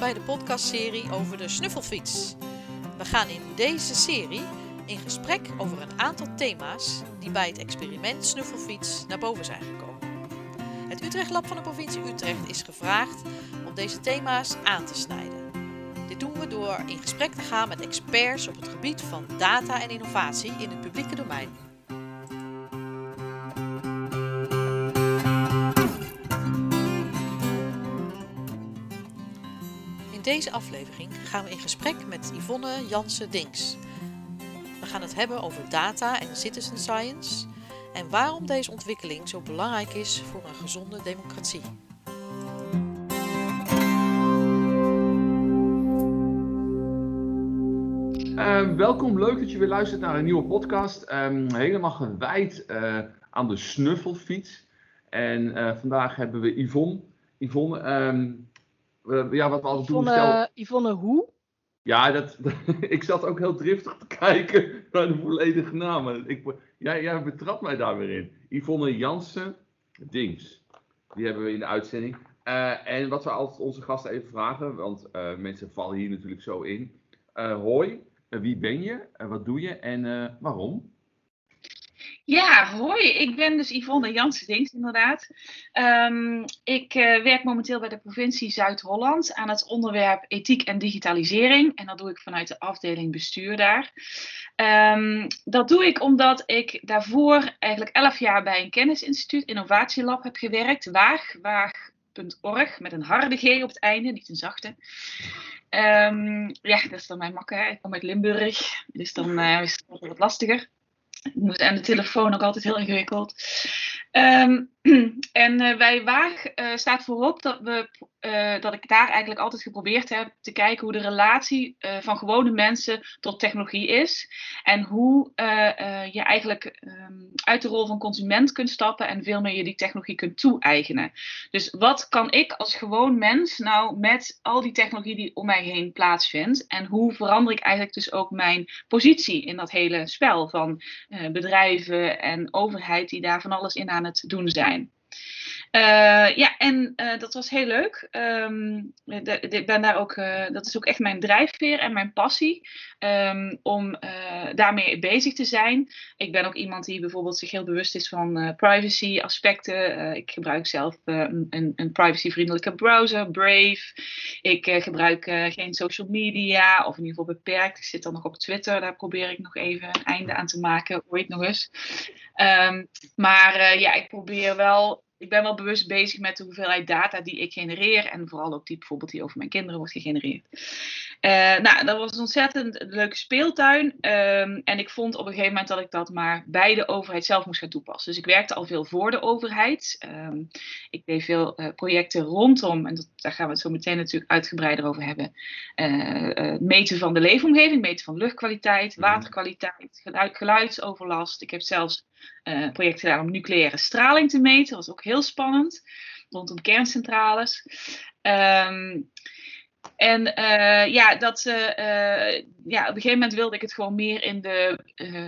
bij de podcastserie over de snuffelfiets. We gaan in deze serie in gesprek over een aantal thema's die bij het experiment snuffelfiets naar boven zijn gekomen. Het Utrecht Lab van de provincie Utrecht is gevraagd om deze thema's aan te snijden. Dit doen we door in gesprek te gaan met experts op het gebied van data en innovatie in het publieke domein. In deze aflevering gaan we in gesprek met Yvonne Jansen-Dings. We gaan het hebben over data en citizen science en waarom deze ontwikkeling zo belangrijk is voor een gezonde democratie. Uh, welkom, leuk dat je weer luistert naar een nieuwe podcast. Um, helemaal gewijd uh, aan de snuffelfiets. En uh, vandaag hebben we Yvonne. Yvonne, um, ja, wat we altijd doen. Yvonne, Yvonne hoe? Ja, dat, ik zat ook heel driftig te kijken naar de volledige namen. Ik, jij, jij betrapt mij daar weer in. Yvonne Jansen Dings. Die hebben we in de uitzending. Uh, en wat we altijd onze gasten even vragen, want uh, mensen vallen hier natuurlijk zo in. Uh, hoi, wie ben je, wat doe je en waarom? Ja, hoi. Ik ben dus Yvonne Jansen-Dings, inderdaad. Um, ik uh, werk momenteel bij de provincie Zuid-Holland aan het onderwerp ethiek en digitalisering. En dat doe ik vanuit de afdeling bestuur daar. Um, dat doe ik omdat ik daarvoor eigenlijk elf jaar bij een kennisinstituut, Innovatielab, heb gewerkt. Waag, waag.org, met een harde G op het einde, niet een zachte. Um, ja, dat is dan mijn makker. Ik kom uit Limburg, dus dan uh, is het wat lastiger en de telefoon ook altijd heel ingewikkeld. Um, en uh, bij Waag uh, staat voorop dat, we, uh, dat ik daar eigenlijk altijd geprobeerd heb te kijken hoe de relatie van gewone mensen tot technologie is. En hoe je eigenlijk um, uit de rol van consument kunt stappen en veel meer je die technologie kunt toe-eigenen. Dus wat kan ik als gewoon mens nou met al die technologie die om mij heen plaatsvindt? En hoe verander ik eigenlijk dus ook mijn positie in dat hele spel van bedrijven en overheid die daar van alles in aan het doen zijn? Uh, ja, en uh, dat was heel leuk. Um, ik ben daar ook, uh, dat is ook echt mijn drijfveer en mijn passie um, om daarmee bezig te zijn. Ik ben ook iemand die bijvoorbeeld zich heel bewust is van privacy aspecten. ik gebruik zelf een, een privacyvriendelijke browser, Brave. Ik gebruik geen social media, of in ieder geval beperkt. Ik zit dan nog op Twitter, daar probeer ik nog even een einde aan te maken, ooit nog eens. Um, maar ja, ik probeer wel ik ben wel bewust bezig met de hoeveelheid data die ik genereer. En vooral ook die bijvoorbeeld die over mijn kinderen wordt gegenereerd. Uh, nou, dat was een ontzettend leuke speeltuin. Um, en ik vond op een gegeven moment dat ik dat maar bij de overheid zelf moest gaan toepassen. Dus ik werkte al veel voor de overheid. Um, ik deed veel uh, projecten rondom, en dat, daar gaan we het zo meteen natuurlijk uitgebreider over hebben. Uh, meten van de leefomgeving, meten van luchtkwaliteit, waterkwaliteit, geluid, geluidsoverlast. Ik heb zelfs uh, project gedaan om nucleaire straling te meten. Dat was ook heel spannend. Rondom kerncentrales. Um, en uh, ja, dat, uh, ja, op een gegeven moment wilde ik het gewoon meer in de,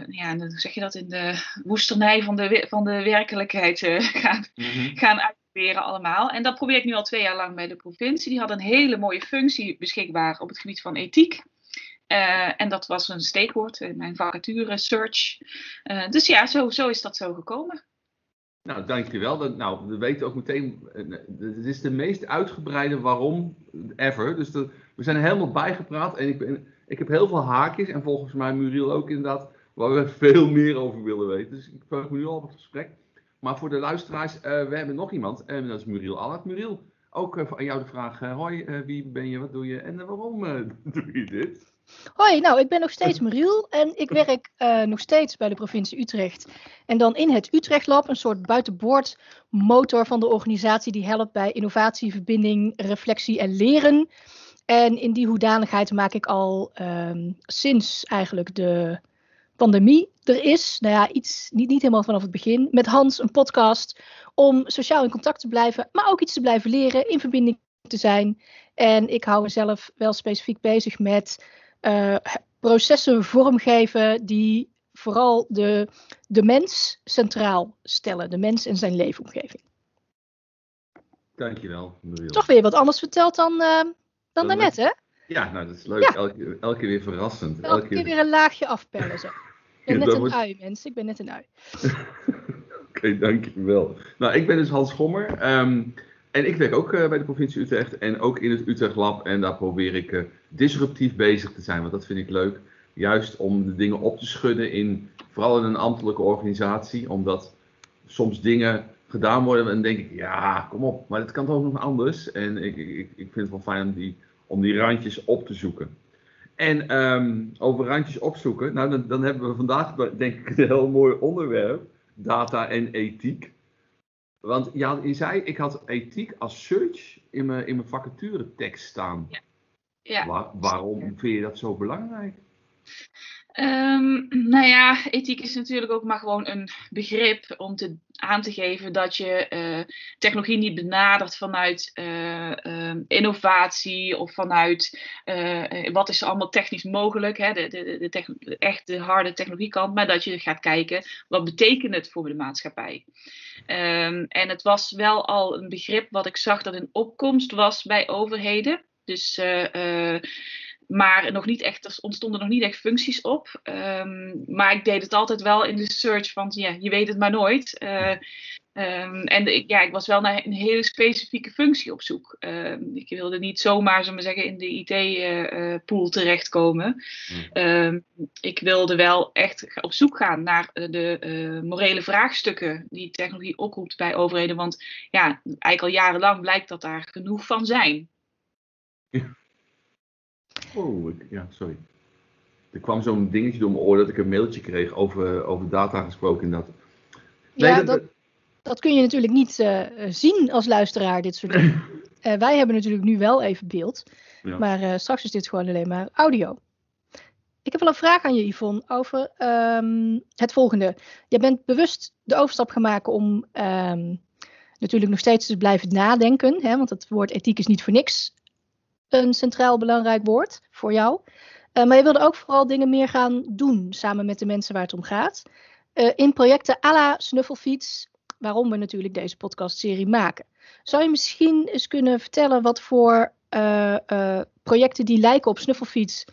ja, hoe zeg je dat, in de woesternij van de, van de werkelijkheid gaan, mm -hmm. gaan uitproberen allemaal. En dat probeer ik nu al twee jaar lang bij de provincie. Die had een hele mooie functie beschikbaar op het gebied van ethiek. Uh, en dat was een steekwoord in mijn vacature search. Uh, dus ja, zo, zo is dat zo gekomen. Nou, dankjewel. Nou, we weten ook meteen, het is de meest uitgebreide waarom ever. Dus we zijn helemaal bijgepraat en ik, ben, ik heb heel veel haakjes en volgens mij Muriel ook inderdaad, waar we veel meer over willen weten. Dus ik vraag me nu al op het gesprek. Maar voor de luisteraars, we hebben nog iemand en dat is Muriel Allard. Muriel, ook aan jou de vraag, hoi, wie ben je, wat doe je en waarom doe je dit? Hoi, nou, ik ben nog steeds Mariel en ik werk uh, nog steeds bij de provincie Utrecht. En dan in het Utrecht Lab, een soort buitenboord motor van de organisatie die helpt bij innovatie, verbinding, reflectie en leren. En in die hoedanigheid maak ik al um, sinds eigenlijk de pandemie er is, nou ja, iets, niet, niet helemaal vanaf het begin, met Hans een podcast om sociaal in contact te blijven, maar ook iets te blijven leren, in verbinding te zijn. En ik hou mezelf wel specifiek bezig met uh, processen vormgeven die vooral de, de mens centraal stellen. De mens en zijn leefomgeving. Dankjewel, Muriel. Toch weer wat anders verteld dan uh, dan daarnet, hè? Ja, nou dat is leuk. Ja. Elke, elke keer weer verrassend. Elke keer weer een laagje afpellen zo. Ik ben Ja, net een wordt- ui, mensen. Ik ben net een ui. Oké, dankjewel. Nou, ik ben dus Hans Gommer. ehm, en ik werk ook eh, bij de provincie Utrecht en ook in het Utrecht Lab. En daar probeer ik eh, disruptief bezig te zijn, want dat vind ik leuk. Juist om de dingen op te schudden in, vooral in een ambtelijke organisatie. Omdat soms dingen gedaan worden en dan denk ik, ja, kom op, maar het kan toch nog anders. En ik, ik, ik ik vind het wel fijn om die, om die randjes op te zoeken. En ehm, over randjes opzoeken, nou dan, dan hebben we vandaag denk ik een heel mooi onderwerp data en ethiek. Want ja, je zei, ik had ethiek als search in mijn, in mijn vacature tekst staan. Ja. Waar- waarom vind je dat zo belangrijk? Ehm, nou ja, ethiek is natuurlijk ook maar gewoon een begrip om te, aan te geven dat je eh, technologie niet benadert vanuit eh, ehm, innovatie of vanuit eh, wat is er allemaal technisch mogelijk, hè, de, de, de, de harde technologiekant, maar dat je gaat kijken wat betekent het voor de maatschappij. Ehm, en het was wel al een begrip wat ik zag dat in opkomst was bij overheden. Dus eh, maar nog niet echt, er ontstonden nog niet echt functies op. Ehm, maar ik deed het altijd wel in de search, want ja, je weet het maar nooit. Eh, ehm, en ik, ja, ik was wel naar een hele specifieke functie op zoek. Ehm, ik wilde niet zomaar, zullen we zeggen, in de IT-pool terechtkomen. Hmm. Ik wilde wel echt op zoek gaan naar eh, de eh, morele vraagstukken die technologie oproept bij overheden. Want ja, eigenlijk al jarenlang blijkt dat daar genoeg van zijn. Oh, ik- ja, sorry. Er kwam zo'n dingetje door mijn oor dat ik een mailtje kreeg over, over data gesproken. Dat... Ja, dat, dat kun je natuurlijk niet eh, zien als luisteraar, dit soort dingen. Eh, wij hebben natuurlijk nu wel even beeld, Ja. maar eh, straks is dit gewoon alleen maar audio. Ik heb wel een vraag aan je, Yvonne, over ehm, het volgende. Je bent bewust de overstap gaan maken om ehm, natuurlijk nog steeds te blijven nadenken, hè, want het woord ethiek is niet voor niks een centraal belangrijk woord voor jou. Eh, maar je wilde ook vooral dingen meer gaan doen samen met de mensen waar het om gaat. Eh, in projecten à la Snuffelfiets, waarom we natuurlijk deze podcastserie maken. Zou je misschien eens kunnen vertellen wat voor eh, projecten die lijken op Snuffelfiets,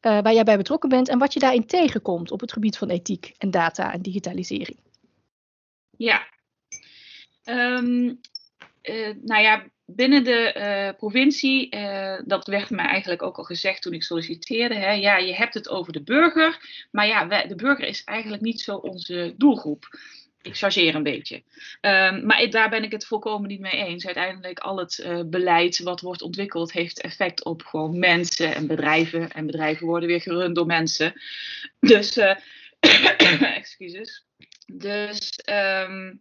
waar jij bij betrokken bent en wat je daarin tegenkomt op het gebied van ethiek en data en digitalisering? Ja. Ehm, eh, nou ja, binnen de eh, provincie, eh, dat werd mij eigenlijk ook al gezegd toen ik solliciteerde. Hè, ja, je hebt het over de burger, maar ja, de burger is eigenlijk niet zo onze doelgroep. Ik chargeer een beetje. Ehm, maar daar ben ik het volkomen niet mee eens. Uiteindelijk al het eh, beleid wat wordt ontwikkeld heeft effect op gewoon mensen en bedrijven. En bedrijven worden weer gerund door mensen. Dus, excuses. Dus ehm,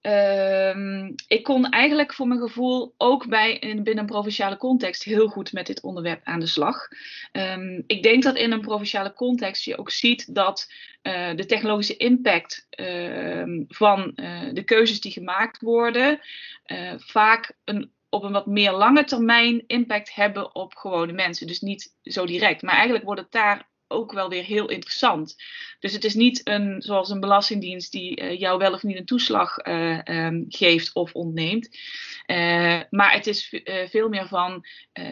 ehm, ik kon eigenlijk voor mijn gevoel ook bij, in, binnen een provinciale context heel goed met dit onderwerp aan de slag. Ehm, ik denk dat in een provinciale context je ook ziet dat eh, de technologische impact ehm, van eh, de keuzes die gemaakt worden eh, vaak een, op een wat meer lange termijn impact hebben op gewone mensen. Dus niet zo direct. Maar eigenlijk wordt het daar ook wel weer heel interessant. Dus het is niet een, zoals een belastingdienst die eh, jou wel of niet een toeslag eh, ehm, geeft of ontneemt. Eh, maar het is veel meer van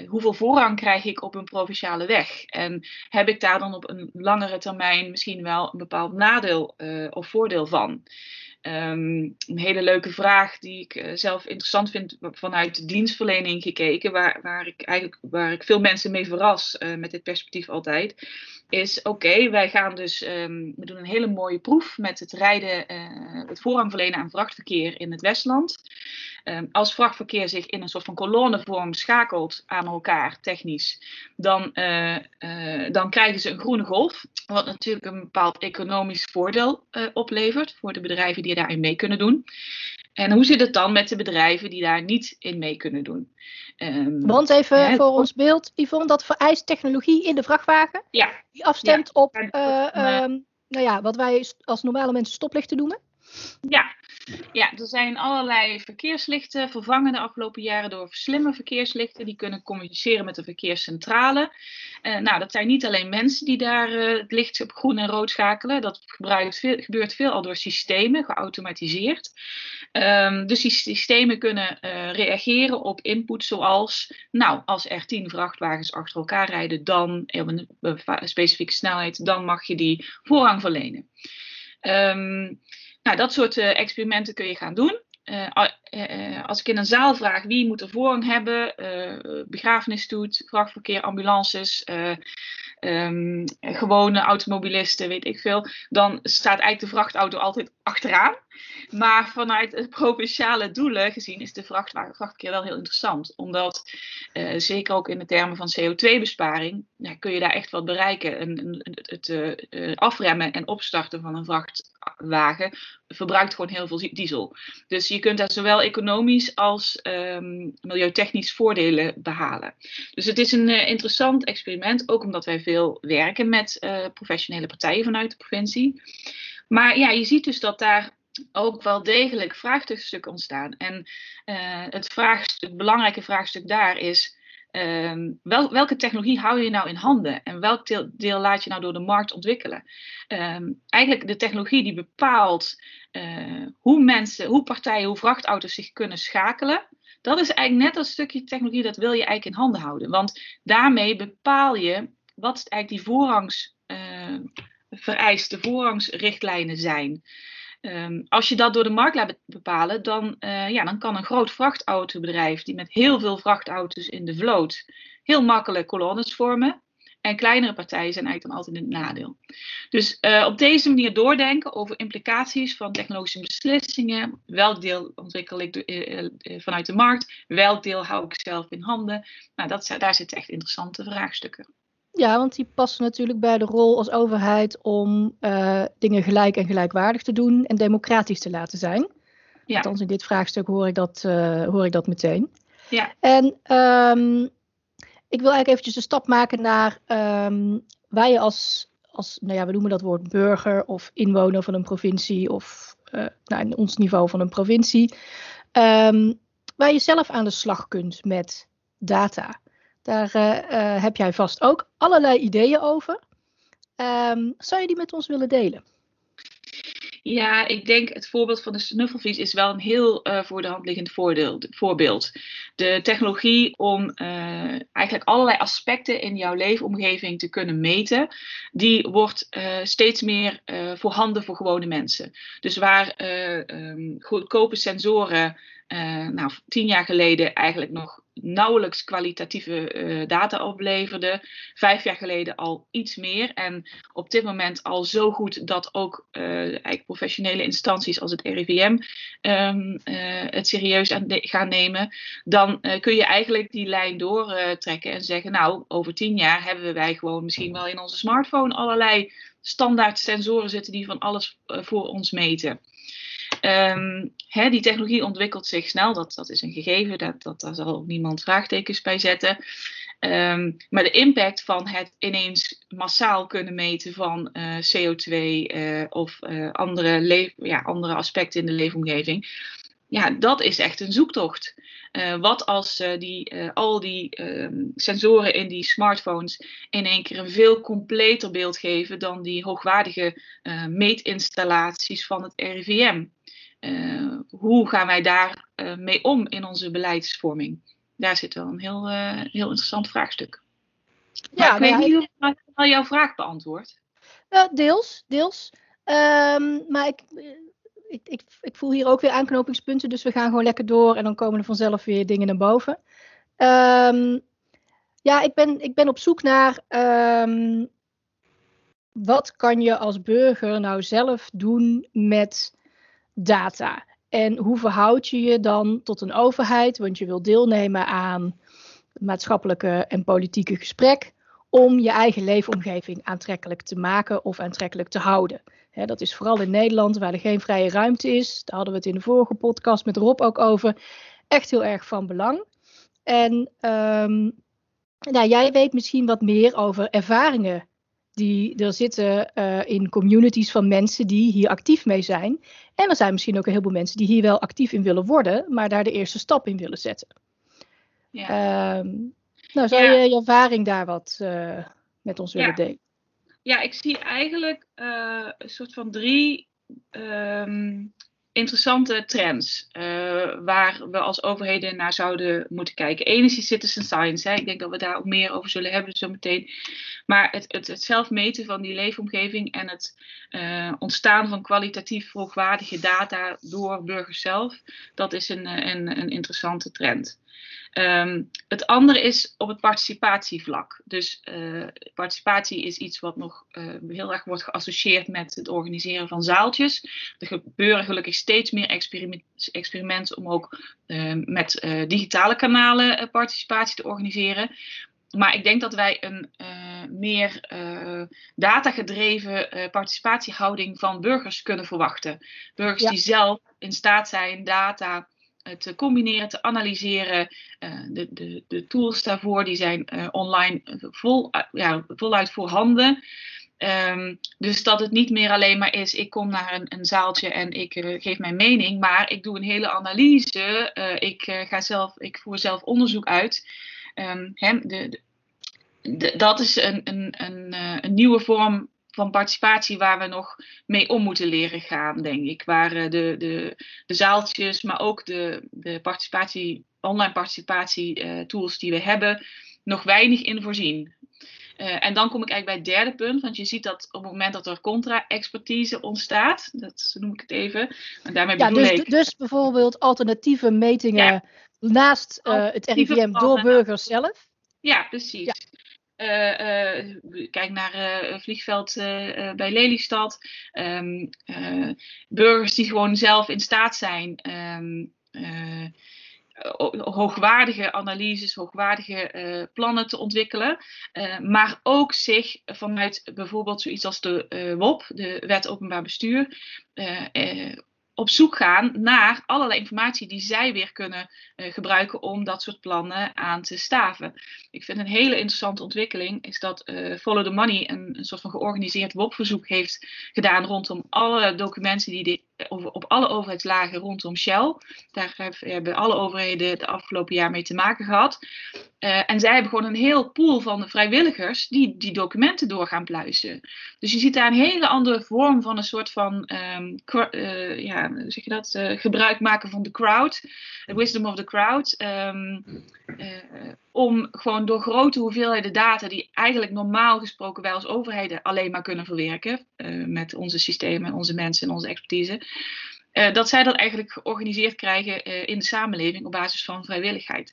hoeveel voorrang krijg ik op een provinciale weg? En heb ik daar dan op een langere termijn misschien wel een bepaald nadeel of voordeel van? Ehm, een hele leuke vraag die ik zelf interessant vind vanuit de dienstverlening gekeken, waar, waar, ik, eigenlijk, waar ik veel mensen mee verras met dit perspectief altijd, is oké, wij gaan dus, ehm, we doen een hele mooie proef met het rijden, eh, het voorrang verlenen aan vrachtverkeer in het Westland. Ehm, als vrachtverkeer zich in een soort van kolonnevorm schakelt aan elkaar technisch, dan, eh, eh, dan krijgen ze een groene golf. Wat natuurlijk een bepaald economisch voordeel oplevert voor de bedrijven die daarin mee kunnen doen. En hoe zit het dan met de bedrijven die daar niet in mee kunnen doen? Ehm, Want even hè, voor ons beeld, Yvonne, dat vereist technologie in de vrachtwagen Ja, die afstemt op Ja, eh, ehm, nou ja, wat wij als normale mensen stoplichten noemen. Ja, Ja, er zijn allerlei verkeerslichten vervangen de afgelopen jaren door slimme verkeerslichten. Die kunnen communiceren met de verkeerscentrale. Uh, nou, dat zijn niet alleen mensen die daar uh, het licht op groen en rood schakelen. Dat gebruikt veel, gebeurt veel al door systemen, geautomatiseerd. Um, dus die systemen kunnen uh, reageren op input zoals, nou, als er tien vrachtwagens achter elkaar rijden, dan een, een specifieke snelheid, dan mag je die voorrang verlenen. Um, nou, dat soort uh, experimenten kun je gaan doen. Uh, uh, als ik in een zaal vraag wie moet er voorrang hebben, begrafenisstoet, vrachtverkeer, ambulances, um, gewone automobilisten, weet ik veel, dan staat eigenlijk de vrachtauto altijd achteraan. Maar vanuit provinciale doelen gezien is de vrachtwagen, vrachtverkeer wel heel interessant. Omdat, zeker ook in de termen van CO2-besparing, ja, kun je daar echt wat bereiken. En, het afremmen en opstarten van een vrachtwagen verbruikt gewoon heel veel diesel. Dus je kunt daar zowel economisch als um, milieutechnisch voordelen behalen. Dus het is een uh, interessant experiment, ook omdat wij veel werken met uh, professionele partijen vanuit de provincie. Maar ja, je ziet dus dat daar ook wel degelijk vraagstukken ontstaan. En uh, het, het belangrijke vraagstuk daar is. Wel, welke technologie hou je nou in handen en welk deel, laat je nou door de markt ontwikkelen? Um, eigenlijk de technologie die bepaalt uh, hoe mensen, hoe partijen, hoe vrachtauto's zich kunnen schakelen. Dat is eigenlijk net een stukje technologie dat wil je eigenlijk in handen houden. Want daarmee bepaal je wat eigenlijk die voorrangs, uh, voorrangsrichtlijnen zijn. Um, als je dat door de markt laat bepalen, dan, uh, ja, dan kan een groot vrachtautobedrijf die met heel veel vrachtauto's in de vloot heel makkelijk kolonnes vormen. En kleinere partijen zijn eigenlijk dan altijd in nadeel. Dus uh, op deze manier doordenken over implicaties van technologische beslissingen. Welk deel ontwikkel ik uh, vanuit de markt? Welk deel hou ik zelf in handen? Nou, dat, daar zitten echt interessante vraagstukken. Ja, want die passen natuurlijk bij de rol als overheid om uh, dingen gelijk en gelijkwaardig te doen en democratisch te laten zijn. Ja. Althans, in dit vraagstuk hoor ik dat, uh, hoor ik dat meteen. Ja. En um, ik wil eigenlijk eventjes een stap maken naar um, waar je als, als, nou ja, we noemen dat woord burger of inwoner van een provincie of uh, nou, in ons niveau van een provincie, um, waar je zelf aan de slag kunt met data. Daar uh, uh, heb jij vast ook allerlei ideeën over. Um, zou je die met ons willen delen? Ja, ik denk het voorbeeld van de snuffelvlies is wel een heel uh, voor de hand liggend voordeel, voorbeeld. De technologie om eigenlijk allerlei aspecten in jouw leefomgeving te kunnen meten, die wordt steeds meer voorhanden voor gewone mensen. Dus waar um, goedkope sensoren uh, nou, tien jaar geleden eigenlijk nog nauwelijks kwalitatieve uh, data opleverde. Vijf jaar geleden al iets meer. En op dit moment al zo goed dat ook uh, eigenlijk professionele instanties als het RIVM um, het serieus aan gaan nemen. Dan kun je eigenlijk die lijn doortrekken en zeggen: Nou, over tien jaar hebben wij gewoon misschien wel in onze smartphone allerlei standaard sensoren zitten die van alles voor ons meten. Hè, die technologie ontwikkelt zich snel, dat, dat is een gegeven, dat, dat, daar zal ook niemand vraagtekens bij zetten. Um, maar de impact van het ineens massaal kunnen meten van uh, CO2 uh, of uh, andere, ja, andere aspecten in de leefomgeving, ja, dat is echt een zoektocht. Uh, wat als uh, die, uh, al die uh, sensoren in die smartphones in één keer een veel completer beeld geven dan die hoogwaardige meetinstallaties van het RIVM? hoe gaan wij daar mee om in onze beleidsvorming? Daar zit wel een heel, heel interessant vraagstuk. Ja, ik weet niet of ik al jouw vraag beantwoord. deels, deels. Um, maar ik, ik, ik, ik, voel hier ook weer aanknopingspunten, dus we gaan gewoon lekker door en dan komen er vanzelf weer dingen naar boven. Um, ja, ik ben, ik ben op zoek naar um, wat kan je als burger nou zelf doen met data? En hoe verhoud je je dan tot een overheid? Want je wil deelnemen aan maatschappelijke en politieke gesprek om je eigen leefomgeving aantrekkelijk te maken of aantrekkelijk te houden. He, dat is vooral in Nederland, waar er geen vrije ruimte is. Daar hadden we het in de vorige podcast met Rob ook over. Echt heel erg van belang. En um, nou, jij weet misschien wat meer over ervaringen Die er zitten uh, in communities van mensen die hier actief mee zijn. En er zijn misschien ook een heleboel mensen die hier wel actief in willen worden, maar daar de eerste stap in willen zetten. Ja. Um, nou, zou je je ervaring daar wat uh, met ons willen delen? Ja, ik zie eigenlijk uh, een soort van drie um, interessante trends uh, waar we als overheden naar zouden moeten kijken. Eén is citizen science. Hè. Ik denk dat we daar ook meer over zullen hebben zo meteen. Maar het, het, zelf meten van die leefomgeving en het uh, ontstaan van kwalitatief hoogwaardige data door burgers zelf, dat is een, een, een interessante trend. Um, het andere is op het participatievlak. Dus uh, participatie is iets wat nog uh, heel erg wordt geassocieerd met het organiseren van zaaltjes. Er gebeuren gelukkig steeds meer experiment, experimenten om ook uh, met digitale kanalen participatie te organiseren. Maar ik denk dat wij een meer datagedreven participatiehouding van burgers kunnen verwachten. Burgers ja. die zelf in staat zijn data te combineren, te analyseren. Uh, de, de, de tools daarvoor die zijn uh, online vol, uh, ja, voluit voorhanden. Um, dus dat het niet meer alleen maar is, ik kom naar een, een zaaltje en ik geef mijn mening, maar ik doe een hele analyse. ik, ga zelf, ik voer zelf onderzoek uit. Um, de, de, de, dat is een, een, een, een nieuwe vorm van participatie waar we nog mee om moeten leren gaan, denk ik. Waar de, de, de zaaltjes, maar ook de, de participatie, online participatie uh, tools die we hebben, nog weinig in voorzien. Uh, en dan kom ik eigenlijk bij het derde punt, want je ziet dat op het moment dat er contra-expertise ontstaat, dat noem ik het even, en daarmee ja, bedoel dus, ik... Dus bijvoorbeeld alternatieve metingen ja. naast uh, het RIVM door burgers zelf? Ja, precies. Ja. Uh, uh, kijk naar uh, vliegveld bij Lelystad. Um, burgers die gewoon zelf in staat zijn um, hoogwaardige analyses, hoogwaardige plannen te ontwikkelen. maar ook zich vanuit bijvoorbeeld zoiets als de WOP, de Wet Openbaar Bestuur, op zoek gaan naar allerlei informatie die zij weer kunnen uh, gebruiken om dat soort plannen aan te staven. Ik vind een hele interessante ontwikkeling is dat uh, Follow the Money een, een soort van georganiseerd WOP-verzoek heeft gedaan rondom alle documenten die de, op alle overheidslagen rondom Shell. Daar hebben alle overheden de afgelopen jaar mee te maken gehad. Uh, en zij hebben gewoon een heel pool van vrijwilligers die die documenten door gaan pluizen. Dus je ziet daar een hele andere vorm van een soort van, um, uh, ja, zeg je dat, gebruik maken van de crowd, the wisdom of the crowd. Um, om gewoon door grote hoeveelheden data, die eigenlijk normaal gesproken wij als overheden alleen maar kunnen verwerken, met onze systemen, onze mensen en onze expertise. Uh, dat zij dat eigenlijk georganiseerd krijgen in de samenleving op basis van vrijwilligheid.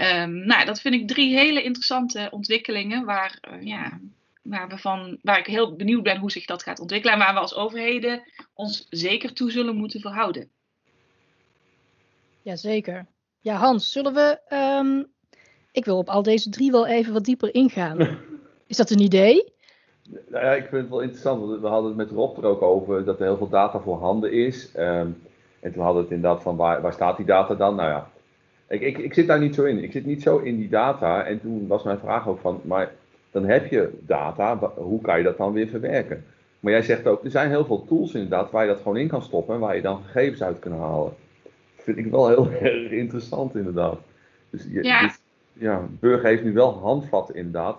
Um, nou, dat vind ik drie hele interessante ontwikkelingen waar, ja, waar, we van, waar ik heel benieuwd ben hoe zich dat gaat ontwikkelen en waar we als overheden ons zeker toe zullen moeten verhouden. Jazeker. Ja, Hans, zullen we. Um, ik wil op al deze drie wel even wat dieper ingaan. Is dat een idee? Nou ja, ik vind het wel interessant, we hadden het met Rob er ook over dat er heel veel data voorhanden is. Um, en toen hadden we het inderdaad van waar, waar staat die data dan? Nou ja, ik, ik, ik zit daar niet zo in. Ik zit niet zo in die data. En toen was mijn vraag ook van, maar dan heb je data, hoe kan je dat dan weer verwerken? Maar jij zegt ook, er zijn heel veel tools inderdaad waar je dat gewoon in kan stoppen en waar je dan gegevens uit kan halen. Dat vind ik wel heel erg interessant inderdaad. Dus, ja. Dus, ja, Burger heeft nu wel handvatten inderdaad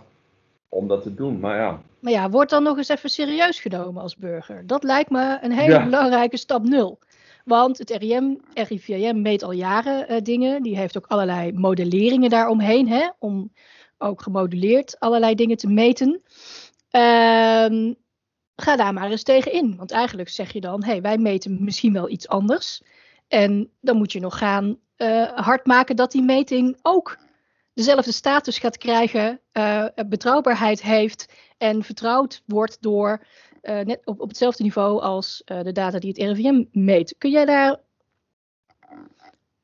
om dat te doen, maar ja. Maar ja, word dan nog eens even serieus genomen als burger. Dat lijkt me een hele ja. belangrijke stap nul. Want het RIM, RIVM meet al jaren uh, dingen. Die heeft ook allerlei modelleringen daaromheen. Hè, om ook gemodelleerd allerlei dingen te meten. Uh, ga daar maar eens tegen in. Want eigenlijk zeg je dan, hé, hey, wij meten misschien wel iets anders. En dan moet je nog gaan uh, hard maken dat die meting ook dezelfde status gaat krijgen, uh, betrouwbaarheid heeft en vertrouwd wordt door net op, op hetzelfde niveau als de data die het RIVM meet. Kun jij daar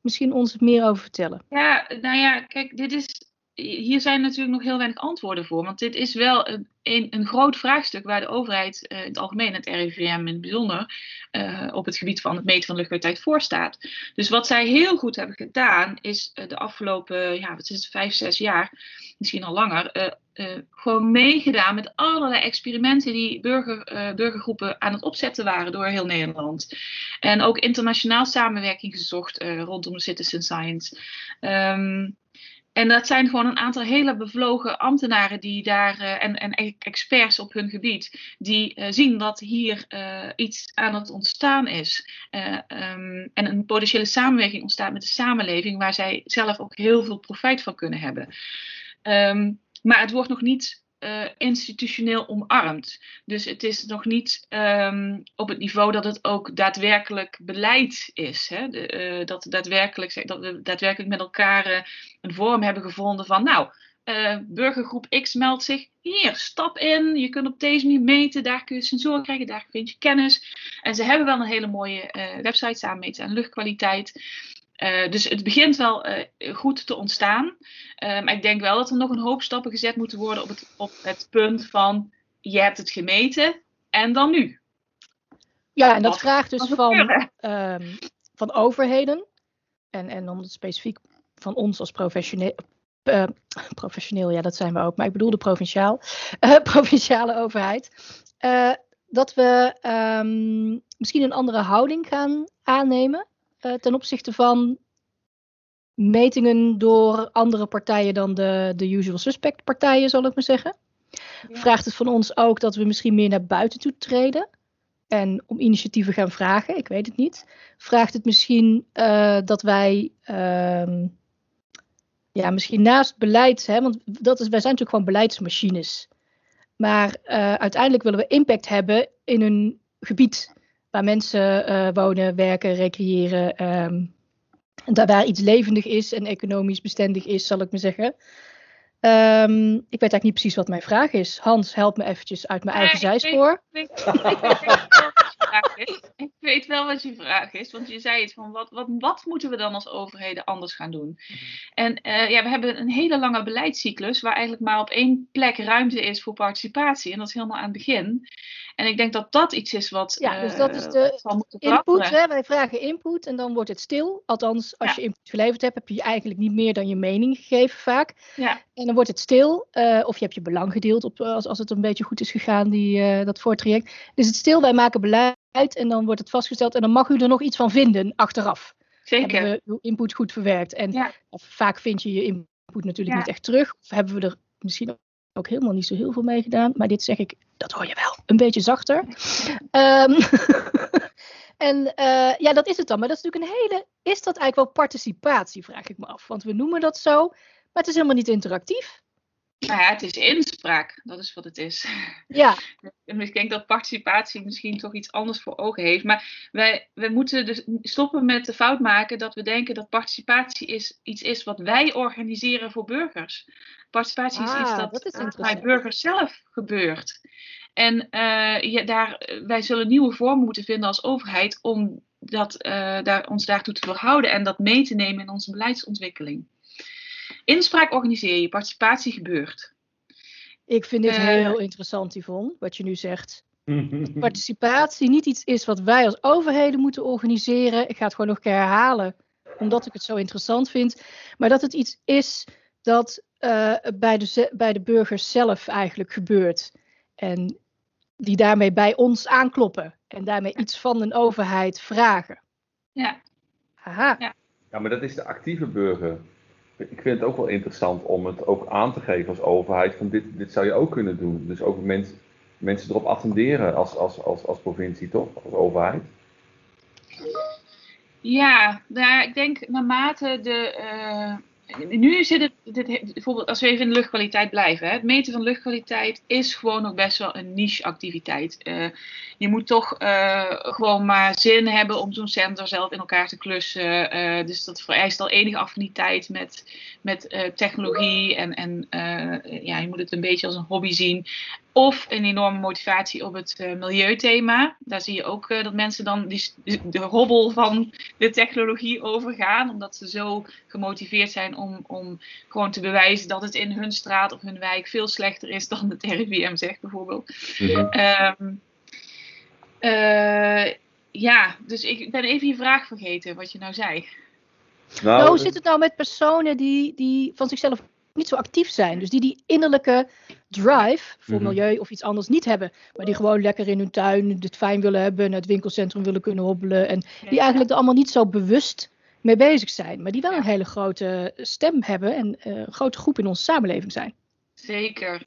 misschien ons meer over vertellen? Ja, nou ja, kijk, dit is hier zijn natuurlijk nog heel weinig antwoorden voor. Want dit is wel een, een, groot vraagstuk waar de overheid uh, in het algemeen, het RIVM in het bijzonder, uh, op het gebied van het meten van luchtkwaliteit voor staat. Dus wat zij heel goed hebben gedaan, is uh, de afgelopen, ja, wat is het, vijf, zes jaar, misschien al langer, gewoon meegedaan met allerlei experimenten die burger, burgergroepen aan het opzetten waren door heel Nederland. En ook internationaal samenwerking gezocht rondom de citizen science. Um, en dat zijn gewoon een aantal hele bevlogen ambtenaren die daar, en, en experts op hun gebied, die zien dat hier iets aan het ontstaan is. Um, en een potentiële samenwerking ontstaat met de samenleving, waar zij zelf ook heel veel profijt van kunnen hebben. Um, maar het wordt nog niet uh, institutioneel omarmd. Dus het is nog niet um, op het niveau dat het ook daadwerkelijk beleid is. Hè? De, uh, dat, daadwerkelijk, dat we daadwerkelijk met elkaar uh, een vorm hebben gevonden van, nou, burgergroep X meldt zich hier, stap in. Je kunt op deze manier meten, daar kun je sensoren krijgen, daar vind je kennis. En ze hebben wel een hele mooie website samen meten aan luchtkwaliteit. Uh, dus het begint wel uh, goed te ontstaan. Uh, maar ik denk wel dat er nog een hoop stappen gezet moeten worden op het, op het punt van je hebt het gemeten en dan nu. Ja, en dat vraagt dus van, um, van overheden en, en dan specifiek van ons als professioneel. professioneel, ja, dat zijn we ook, maar ik bedoel de provinciaal, provinciale overheid. dat we um, misschien een andere houding gaan aannemen uh, ten opzichte van metingen door andere partijen dan de, de usual suspect partijen, zal ik maar zeggen. Ja. Vraagt het van ons ook dat we misschien meer naar buiten toe treden en om initiatieven gaan vragen? Ik weet het niet. Vraagt het misschien uh, dat wij, uh, ja, misschien naast beleid, hè, want dat is, wij zijn natuurlijk gewoon beleidsmachines. Maar uh, uiteindelijk willen we impact hebben in een gebied waar mensen uh, wonen, werken, recreëren. Um, daar waar iets levendig is en economisch bestendig is, zal ik maar zeggen. Um, ik weet eigenlijk niet precies wat mijn vraag is. Hans, help me eventjes uit mijn eigen zijspoor. Ik weet, ik, weet, ik, weet ik weet wel wat je vraag is, want je zei het van wat, wat, wat moeten we dan als overheden anders gaan doen? En uh, ja, we hebben een hele lange beleidscyclus waar eigenlijk maar op één plek ruimte is voor participatie en dat is helemaal aan het begin. En ik denk dat dat iets is wat. Ja, dus dat is de input. Hè? Wij vragen input en dan wordt het stil. Althans, als ja. je input geleverd hebt, heb je eigenlijk niet meer dan je mening gegeven vaak. Ja. En dan wordt het stil. Uh, of je hebt je belang gedeeld op, als, als het een beetje goed is gegaan, die, uh, dat voortraject. Dus het stil, wij maken beleid en dan wordt het vastgesteld. En dan mag u er nog iets van vinden achteraf. Zeker. Hebben we uw input goed verwerkt. En ja. vaak vind je je input natuurlijk niet echt terug. Of hebben we er misschien ook helemaal niet zo heel veel mee gedaan. Maar dit zeg ik, dat hoor je wel, een beetje zachter. Um, en uh, ja, dat is het dan. Maar dat is natuurlijk een hele. Is dat eigenlijk wel participatie, vraag ik me af. Want we noemen dat zo, maar het is helemaal niet interactief. Nou ja, het is inspraak. Dat is wat het is. Ja. Ik denk dat participatie misschien toch iets anders voor ogen heeft. Maar wij, wij moeten dus stoppen met de fout maken dat we denken dat participatie is, iets is wat wij organiseren voor burgers. Participatie ah, is iets dat, dat is bij burgers zelf gebeurt. En uh, ja, daar, wij zullen nieuwe vormen moeten vinden als overheid om dat, uh, daar, ons daartoe te verhouden en dat mee te nemen in onze beleidsontwikkeling. Inspraak organiseer je, participatie gebeurt. Ik vind dit uh, heel interessant, Yvonne, wat je nu zegt. participatie niet iets is wat wij als overheden moeten organiseren. Ik ga het gewoon nog een keer herhalen, omdat ik het zo interessant vind. Maar dat het iets is dat uh, bij, de, bij de burgers zelf eigenlijk gebeurt. En die daarmee bij ons aankloppen. En daarmee iets van een overheid vragen. Ja. Haha. Ja. ja, maar dat is de actieve burger. Ik vind het ook wel interessant om het ook aan te geven als overheid. Van dit, dit zou je ook kunnen doen. Dus ook mens, mensen erop attenderen als, als, als, als provincie, toch? Als overheid. Ja, nou, ik denk naarmate de. Uh nu zit het, dit, bijvoorbeeld als we even in de luchtkwaliteit blijven. Hè, het meten van luchtkwaliteit is gewoon nog best wel een niche activiteit. Uh, je moet toch uh, gewoon maar zin hebben om zo'n sensor zelf in elkaar te klussen. Uh, dus dat vereist al enige affiniteit met, met technologie. En, en ja, je moet het een beetje als een hobby zien. Of een enorme motivatie op het uh, milieuthema. Daar zie je ook uh, dat mensen dan die, de hobbel van de technologie overgaan. Omdat ze zo gemotiveerd zijn om, om gewoon te bewijzen dat het in hun straat of hun wijk veel slechter is dan het RIVM zegt bijvoorbeeld. Mm-hmm. Um, uh, ja, dus ik ben even je vraag vergeten wat je nou zei. Nou, nou hoe zit het nou met personen die, die van zichzelf niet zo actief zijn. Dus die die innerlijke drive voor Mhm. milieu of iets anders niet hebben. Maar die gewoon lekker in hun tuin het fijn willen hebben, naar het winkelcentrum willen kunnen hobbelen. En die eigenlijk er allemaal niet zo bewust mee bezig zijn. Maar die wel een hele grote stem hebben en eh, een grote groep in onze samenleving zijn. Zeker.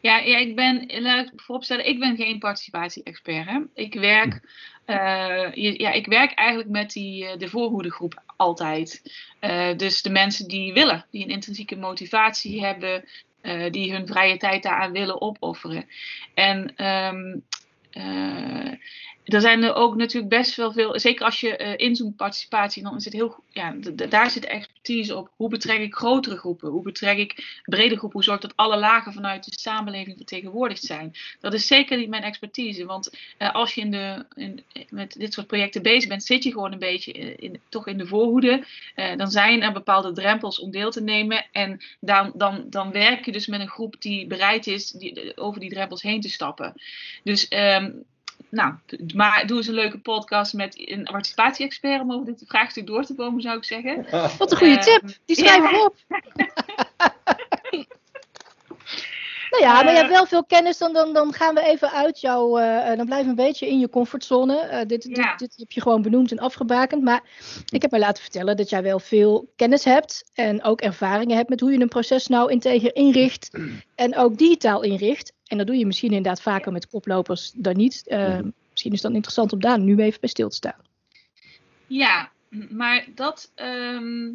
Ja, ja, ik ben, laat ik vooropstellen, ik ben geen participatie-expert. Hè. Ik werk, eh, je- ja, ik werk eigenlijk met die, eh, de voorhoedegroep altijd. Eh, dus de mensen die willen, die een intrinsieke motivatie hebben, eh, die hun vrije tijd daaraan willen opofferen. En ehm, eh, er zijn er ook natuurlijk best wel veel, zeker als je eh inzoomt participatie, dan is het heel, ja, daar zit expertise op. Hoe betrek ik grotere groepen? Hoe betrek ik brede groepen? Hoe zorg ik dat alle lagen vanuit de samenleving vertegenwoordigd zijn? Dat is zeker niet mijn expertise, want eh, als je in de, in, met dit soort projecten bezig bent, zit je gewoon een beetje in- toch in de voorhoede. Eh, dan zijn er bepaalde drempels om deel te nemen en dan, dan, dan werk je dus met een groep die bereid is die, over die drempels heen te stappen. Dus ehm, nou, maar doe eens een leuke podcast met een participatie-expert om over dit vraagstuk door te komen, zou ik zeggen. Wat een goede tip. Die schrijven ja. we op. nou ja, maar je hebt wel veel kennis. Dan, dan, dan gaan we even uit jouw. eh, eh, dan blijf een beetje in je comfortzone. Eh, dit, dit, dit heb je gewoon benoemd en afgebakend. Maar ik heb mij laten vertellen dat jij wel veel kennis hebt. En ook ervaringen hebt met hoe je een proces nou integer inricht. En ook digitaal inricht. En dat doe je misschien inderdaad vaker met koplopers dan niet. Eh, Mhm. Misschien is het dan interessant om daar nu even bij stil te staan. Ja, maar dat. ehm,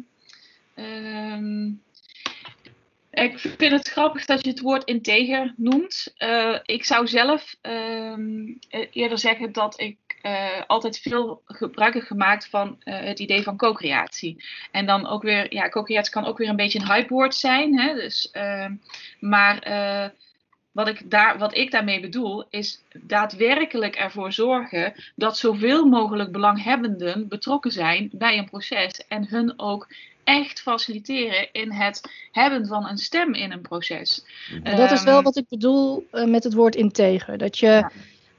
ehm, ik vind het grappig dat je het woord integer noemt. Eh, ik zou zelf ehm, eh, eerder zeggen dat ik eh, altijd veel gebruik heb gemaakt van eh, het idee van co-creatie. En dan ook weer, ja, co-creatie kan ook weer een beetje een hypewoord zijn. Hè? Dus, ehm, maar eh, wat, ik daar, wat ik daarmee bedoel, is daadwerkelijk ervoor zorgen dat zoveel mogelijk belanghebbenden betrokken zijn bij een proces en hun ook echt faciliteren in het hebben van een stem in een proces. Dat is wel Ehm, wat ik bedoel eh, met het woord integer. Dat je Ja.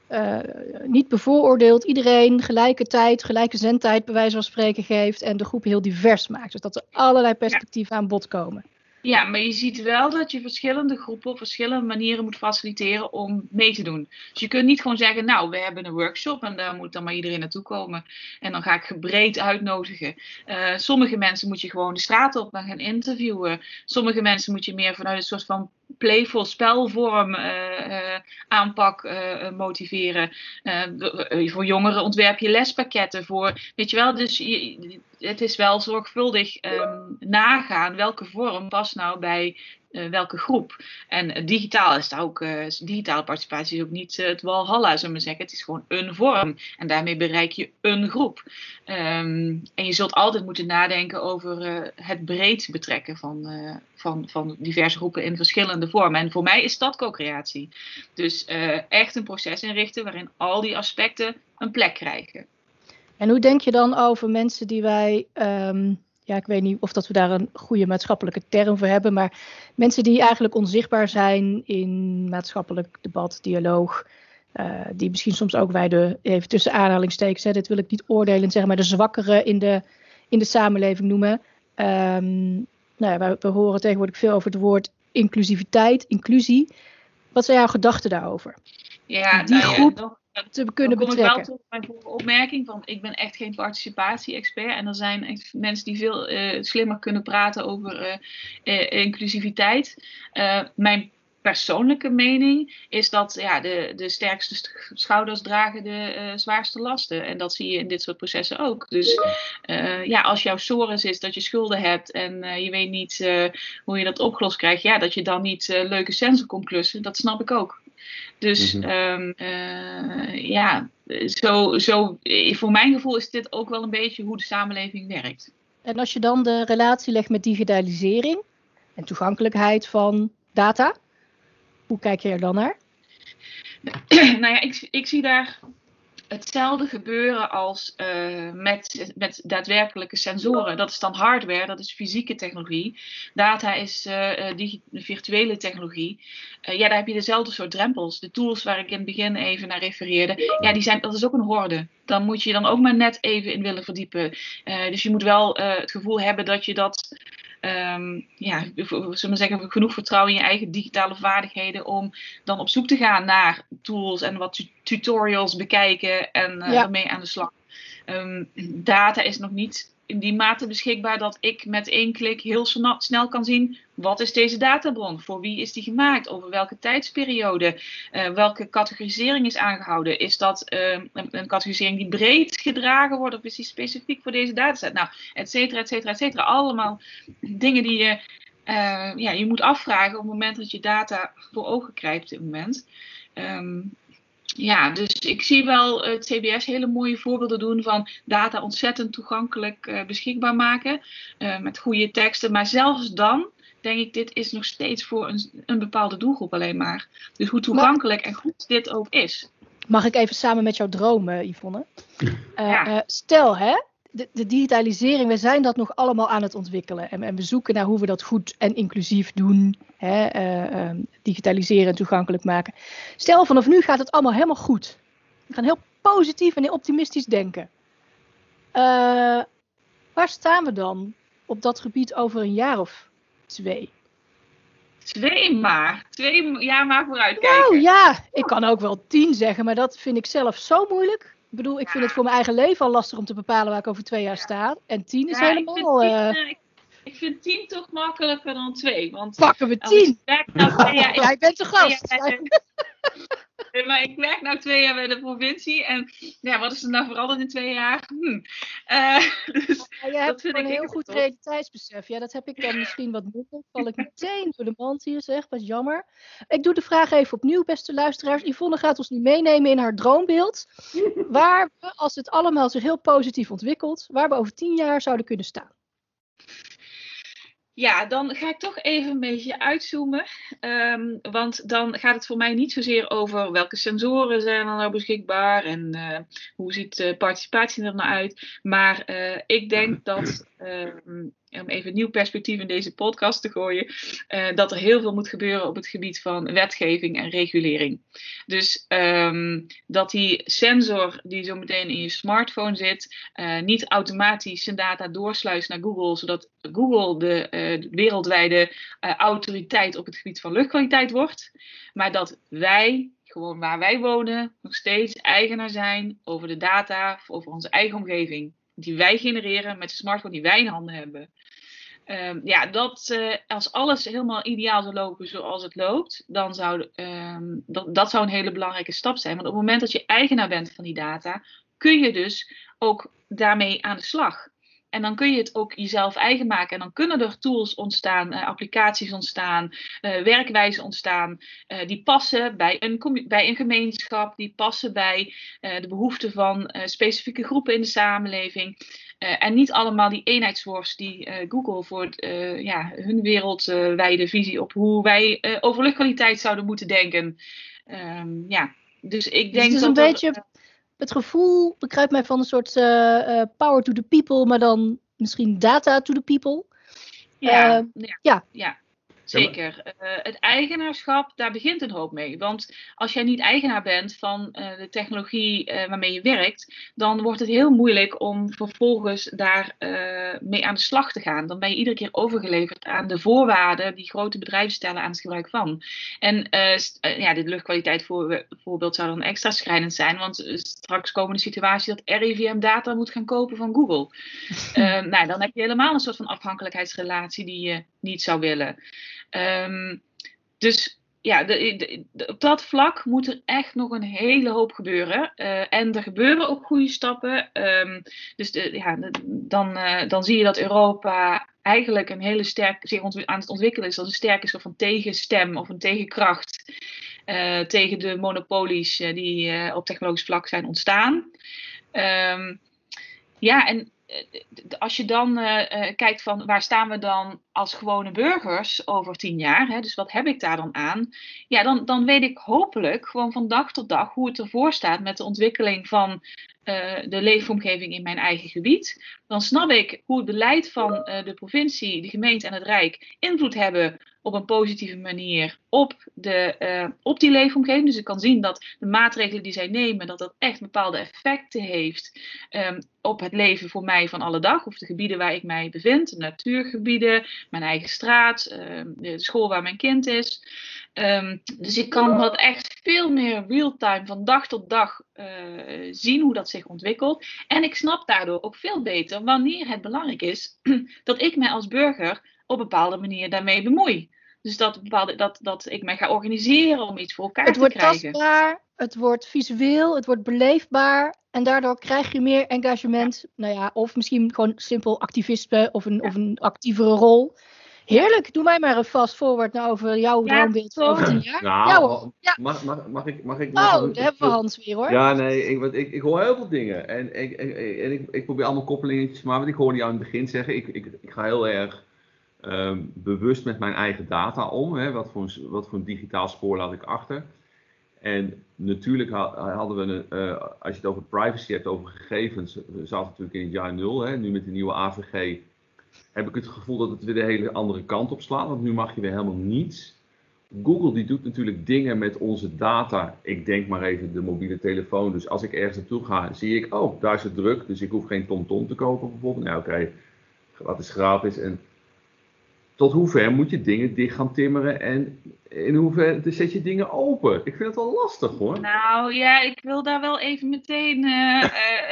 eh, niet bevooroordeelt iedereen gelijke tijd, gelijke zendtijd bij wijze van spreken geeft en de groep heel divers maakt. Dus dat er allerlei perspectieven aan bod komen. Ja, maar je ziet wel dat je verschillende groepen op verschillende manieren moet faciliteren om mee te doen. Dus je kunt niet gewoon zeggen, nou, we hebben een workshop en daar moet dan maar iedereen naartoe komen. En dan ga ik breed uitnodigen. Eh, sommige mensen moet je gewoon de straat op gaan interviewen. Sommige mensen moet je meer vanuit een soort van playful spelvorm eh, eh, aanpak motiveren. Voor jongeren ontwerp je lespakketten voor, weet je wel, dus je, het is wel zorgvuldig ehm, nagaan welke vorm past nou bij eh, welke groep. En eh, digitaal is daar ook, eh, digitale participatie is ook niet het walhalla, zullen we zeggen. Het is gewoon een vorm. En daarmee bereik je een groep. Ehm, en je zult altijd moeten nadenken over het breed betrekken van, van, van diverse groepen in verschillende vormen. En voor mij is dat co-creatie. Dus echt een proces inrichten waarin al die aspecten een plek krijgen. En hoe denk je dan over mensen die wij, ehm, ja, ik weet niet of dat we daar een goede maatschappelijke term voor hebben, maar mensen die eigenlijk onzichtbaar zijn in maatschappelijk debat, dialoog, eh, die misschien soms ook wij de, even tussen aanhalingstekens, hè, dit wil ik niet oordelen, zeg maar de zwakkeren in de, in de samenleving noemen. Ehm, nou ja, we, we horen tegenwoordig veel over het woord inclusiviteit, inclusie. Wat zijn jouw gedachten daarover? Ja, Die nou ja, groep nog- Te kunnen dan kom ik wel tot mijn opmerking van ik ben echt geen participatie-expert en er zijn echt mensen die veel eh, slimmer kunnen praten over eh, eh, inclusiviteit. Mijn persoonlijke mening is dat ja, de, de sterkste st- schouders dragen de zwaarste lasten en dat zie je in dit soort processen ook. Dus ja, als jouw sores is dat je schulden hebt en je weet niet hoe je dat opgelost krijgt, ja, dat je dan niet leuke sensor komt klussen, dat snap ik ook. Dus Mhm. ehm, eh, ja, zo, zo, eh, voor mijn gevoel is dit ook wel een beetje hoe de samenleving werkt. En als je dan de relatie legt met digitalisering en toegankelijkheid van data, hoe kijk je er dan naar? nou ja, ik, ik zie daar hetzelfde gebeuren als eh, met, met daadwerkelijke sensoren. Dat is dan hardware, dat is fysieke technologie. Data is digi- virtuele technologie. Ja, daar heb je dezelfde soort drempels. De tools waar ik in het begin even naar refereerde, ja, die zijn, dat is ook een horde. Dan moet je dan ook maar net even in willen verdiepen. Dus je moet wel het gevoel hebben dat je dat ehm, ja, zullen zeggen, genoeg vertrouwen in je eigen digitale vaardigheden om dan op zoek te gaan naar tools en wat tutorials bekijken en uh, ermee aan de slag. Ehm, data is nog niet in die mate beschikbaar dat ik met één klik heel snel kan zien wat is deze databron, voor wie is die gemaakt, over welke tijdsperiode, uh, welke categorisering is aangehouden. Is dat uh, een, categorisering die breed gedragen wordt of is die specifiek voor deze dataset? Nou, et cetera, et cetera, et cetera. Allemaal dingen die je, uh, ja, je moet afvragen op het moment dat je data voor ogen krijgt op moment. Um, ja, dus ik zie wel het CBS hele mooie voorbeelden doen van data ontzettend toegankelijk uh, beschikbaar maken. Uh, met goede teksten. Maar zelfs dan denk ik, dit is nog steeds voor een, een bepaalde doelgroep alleen maar. Dus hoe toegankelijk en goed dit ook is. Mag ik even samen met jou dromen, Yvonne? Uh, stel, hè, de, de, digitalisering, we zijn dat nog allemaal aan het ontwikkelen. En, en, we zoeken naar hoe we dat goed en inclusief doen. Hè, uh, uh, digitaliseren en toegankelijk maken. Stel, vanaf nu gaat het allemaal helemaal goed. We gaan heel positief en heel optimistisch denken. Uh, waar staan we dan op dat gebied over een jaar of twee? Twee maar. Twee jaar maar vooruitkijken. Nou ja, ik kan ook wel tien zeggen, maar dat vind ik zelf zo moeilijk. Ik bedoel, ik vind het voor mijn eigen leven al lastig om te bepalen waar ik over twee jaar sta. En tien is helemaal... Ik vind, tien, uh... ik vind tien toch makkelijker dan twee. Want Pakken we tien! Nou twee jaar, Jij bent de gast! maar ik werk nu twee jaar bij de provincie. En ja, wat is er nou veranderd in twee jaar? Hm. Uh, dus ja, je hebt een heel goed realiteitsbesef. Ja, dat heb ik dan misschien wat minder. Val ik meteen door de mand hier zeg, wat jammer. Ik doe de vraag even opnieuw, beste luisteraars. Yvonne gaat ons nu meenemen in haar droombeeld. Waar we, als het allemaal zich heel positief ontwikkelt, waar we over tien jaar zouden kunnen staan. Ja, dan ga ik toch even een beetje uitzoomen. Um, want dan gaat het voor mij niet zozeer over welke sensoren zijn er nou beschikbaar en uh, hoe ziet de participatie er nou uit. Maar uh, ik denk dat um, om even een nieuw perspectief in deze podcast te gooien, uh, dat er heel veel moet gebeuren op het gebied van wetgeving en regulering. Dus um, dat die sensor die zo meteen in je smartphone zit, uh, niet automatisch zijn data doorsluist naar Google, zodat Google de, uh, de wereldwijde autoriteit op het gebied van luchtkwaliteit wordt, maar dat wij gewoon waar wij wonen, nog steeds eigenaar zijn over de data, over onze eigen omgeving die wij genereren met de smartphone die wij in handen hebben. Um, ja, dat uh, als alles helemaal ideaal zou lopen zoals het loopt, dan zou um, dat, dat zou een hele belangrijke stap zijn. Want op het moment dat je eigenaar bent van die data, kun je dus ook daarmee aan de slag. En dan kun je het ook jezelf eigen maken. En dan kunnen er tools ontstaan, uh, applicaties ontstaan, uh, werkwijzen ontstaan. Die passen bij een, bij een gemeenschap, die passen bij de behoeften van specifieke groepen in de samenleving. En niet allemaal die eenheidsworst die Google voor ja, hun wereldwijde visie op hoe wij over luchtkwaliteit zouden moeten denken. Um, ja, dus ik denk dus het is dat een beetje het gevoel bekruipt mij van een soort power to the people, maar dan misschien data to the people. Ja, ja, ja. ja. Zeker. Uh, het eigenaarschap, daar begint een hoop mee. Want als jij niet eigenaar bent van uh, de technologie uh, waarmee je werkt, dan wordt het heel moeilijk om vervolgens daar mee aan de slag te gaan. Dan ben je iedere keer overgeleverd aan de voorwaarden die grote bedrijven stellen aan het gebruik van. En ja, dit luchtkwaliteit voor, voorbeeld zou dan extra schrijnend zijn, want straks komen de situatie dat RIVM data moet gaan kopen van Google. nou, dan heb je helemaal een soort van afhankelijkheidsrelatie die je niet zou willen. Um, dus ja, de, op dat vlak moet er echt nog een hele hoop gebeuren. Uh, en er gebeuren ook goede stappen. Um, dus ja, dan, uh, dan zie je dat Europa eigenlijk een hele sterk, zich aan het ontwikkelen is als een sterke soort van tegenstem of een tegenkracht uh, tegen de monopolies die op technologisch vlak zijn ontstaan. Um, ja, en als je dan uh, uh, kijkt van waar staan we dan als gewone burgers over tien jaar, hè, dus wat heb ik daar dan aan? Ja, dan, dan weet ik hopelijk gewoon van dag tot dag hoe het ervoor staat met de ontwikkeling van de leefomgeving in mijn eigen gebied. Dan snap ik hoe het beleid van de provincie, de gemeente en het Rijk invloed hebben op een positieve manier op, de, eh, op die leefomgeving. Dus ik kan zien dat de maatregelen die zij nemen, dat dat echt bepaalde effecten heeft ehm, op het leven voor mij van alle dag. Of de gebieden waar ik mij bevind, de natuurgebieden, mijn eigen straat, ehm, de school waar mijn kind is. Ehm, dus ik kan dat echt veel meer real-time van dag tot dag uh, zien hoe dat zich ontwikkelt. En ik snap daardoor ook veel beter wanneer het belangrijk is dat ik mij als burger op bepaalde manier daarmee bemoei. Dus dat, bepaalde, dat, dat ik mij ga organiseren om iets voor elkaar te krijgen. Het wordt tastbaar, het wordt visueel, het wordt beleefbaar. En daardoor krijg je meer engagement. Nou ja, of misschien gewoon simpel activisme of een, of een actievere rol. Heerlijk, doe mij maar een fast forward nou over jouw ja, droombeeld van over tien jaar. Nou, ja, hoor. Ja. Mag, mag, mag ik... Mag ik oh, daar hebben we Hans weer hoor. Ja, nee, ik, want ik, ik hoor heel veel dingen. En, ik, ik, en ik, ik probeer allemaal koppelingetjes, maar wat ik hoorde jou in het begin zeggen, ik, ik, ik ga heel erg um, bewust met mijn eigen data om. Hè? Wat, voor een, wat voor een digitaal spoor laat ik achter? En natuurlijk hadden we, een, uh, als je het over privacy hebt, over gegevens, we zaten natuurlijk in het jaar nul. Hè? Nu met de nieuwe AVG heb ik het gevoel dat het weer de hele andere kant op slaat. Want nu mag je weer helemaal niets. Google die doet natuurlijk dingen met onze data. Ik denk maar even de mobiele telefoon. Dus als ik ergens naartoe ga, zie ik, oh, daar is het druk. Dus ik hoef geen TomTom te kopen bijvoorbeeld. Nou oké, okay, is gratis. En tot hoever moet je dingen dicht gaan timmeren en in hoeverre zet je dingen open? Ik vind het wel lastig hoor. Nou ja, ik wil daar wel even meteen uh,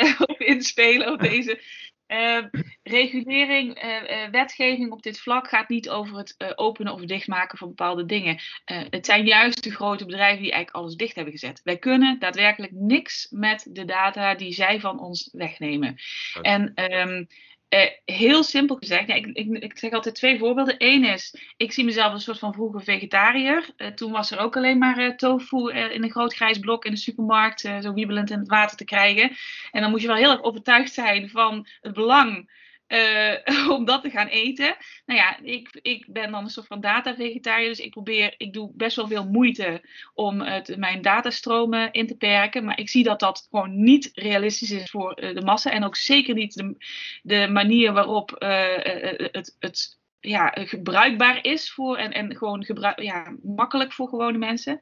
uh, op inspelen op deze uh, regulering, wetgeving op dit vlak gaat niet over het openen of dichtmaken van bepaalde dingen. het zijn juist de grote bedrijven die eigenlijk alles dicht hebben gezet. Wij kunnen daadwerkelijk niks met de data die zij van ons wegnemen. En um, uh, heel simpel gezegd, ja, ik, ik, ik, zeg altijd twee voorbeelden. Eén is, ik zie mezelf als een soort van vroege vegetariër. Uh, toen was er ook alleen maar uh, tofu in een groot grijs blok in de supermarkt, zo wiebelend in het water te krijgen. En dan moet je wel heel erg overtuigd zijn van het belang uh, om dat te gaan eten. Nou ja, ik, ik ben dan een soort van data-vegetariër, dus ik probeer, ik doe best wel veel moeite om het, mijn datastromen in te perken. Maar ik zie dat dat gewoon niet realistisch is voor uh, de massa en ook zeker niet de, de manier waarop uh, het, het ja, gebruikbaar is voor en, en gewoon gebruik, ja, makkelijk voor gewone mensen.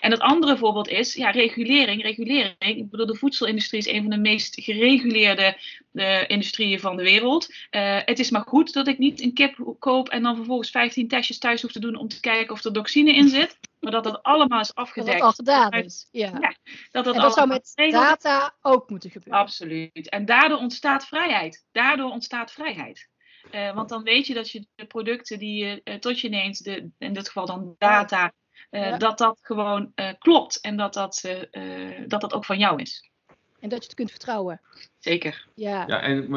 En het andere voorbeeld is ja, regulering. Regulering. Ik bedoel, de voedselindustrie is een van de meest gereguleerde uh, industrieën van de wereld. Uh, het is maar goed dat ik niet een kip koop en dan vervolgens 15 testjes thuis hoef te doen om te kijken of er toxine in zit. Maar dat dat allemaal is afgedekt. Dat dat al gedaan is. Ja. ja dat dat, en dat zou met data ook moeten gebeuren. Absoluut. En daardoor ontstaat vrijheid. Daardoor ontstaat vrijheid. Uh, want dan weet je dat je de producten die je uh, tot je neemt, de, in dit geval dan data, uh, dat dat gewoon klopt en dat dat, dat dat ook van jou is. En dat je het kunt vertrouwen. Zeker. Ja, ja en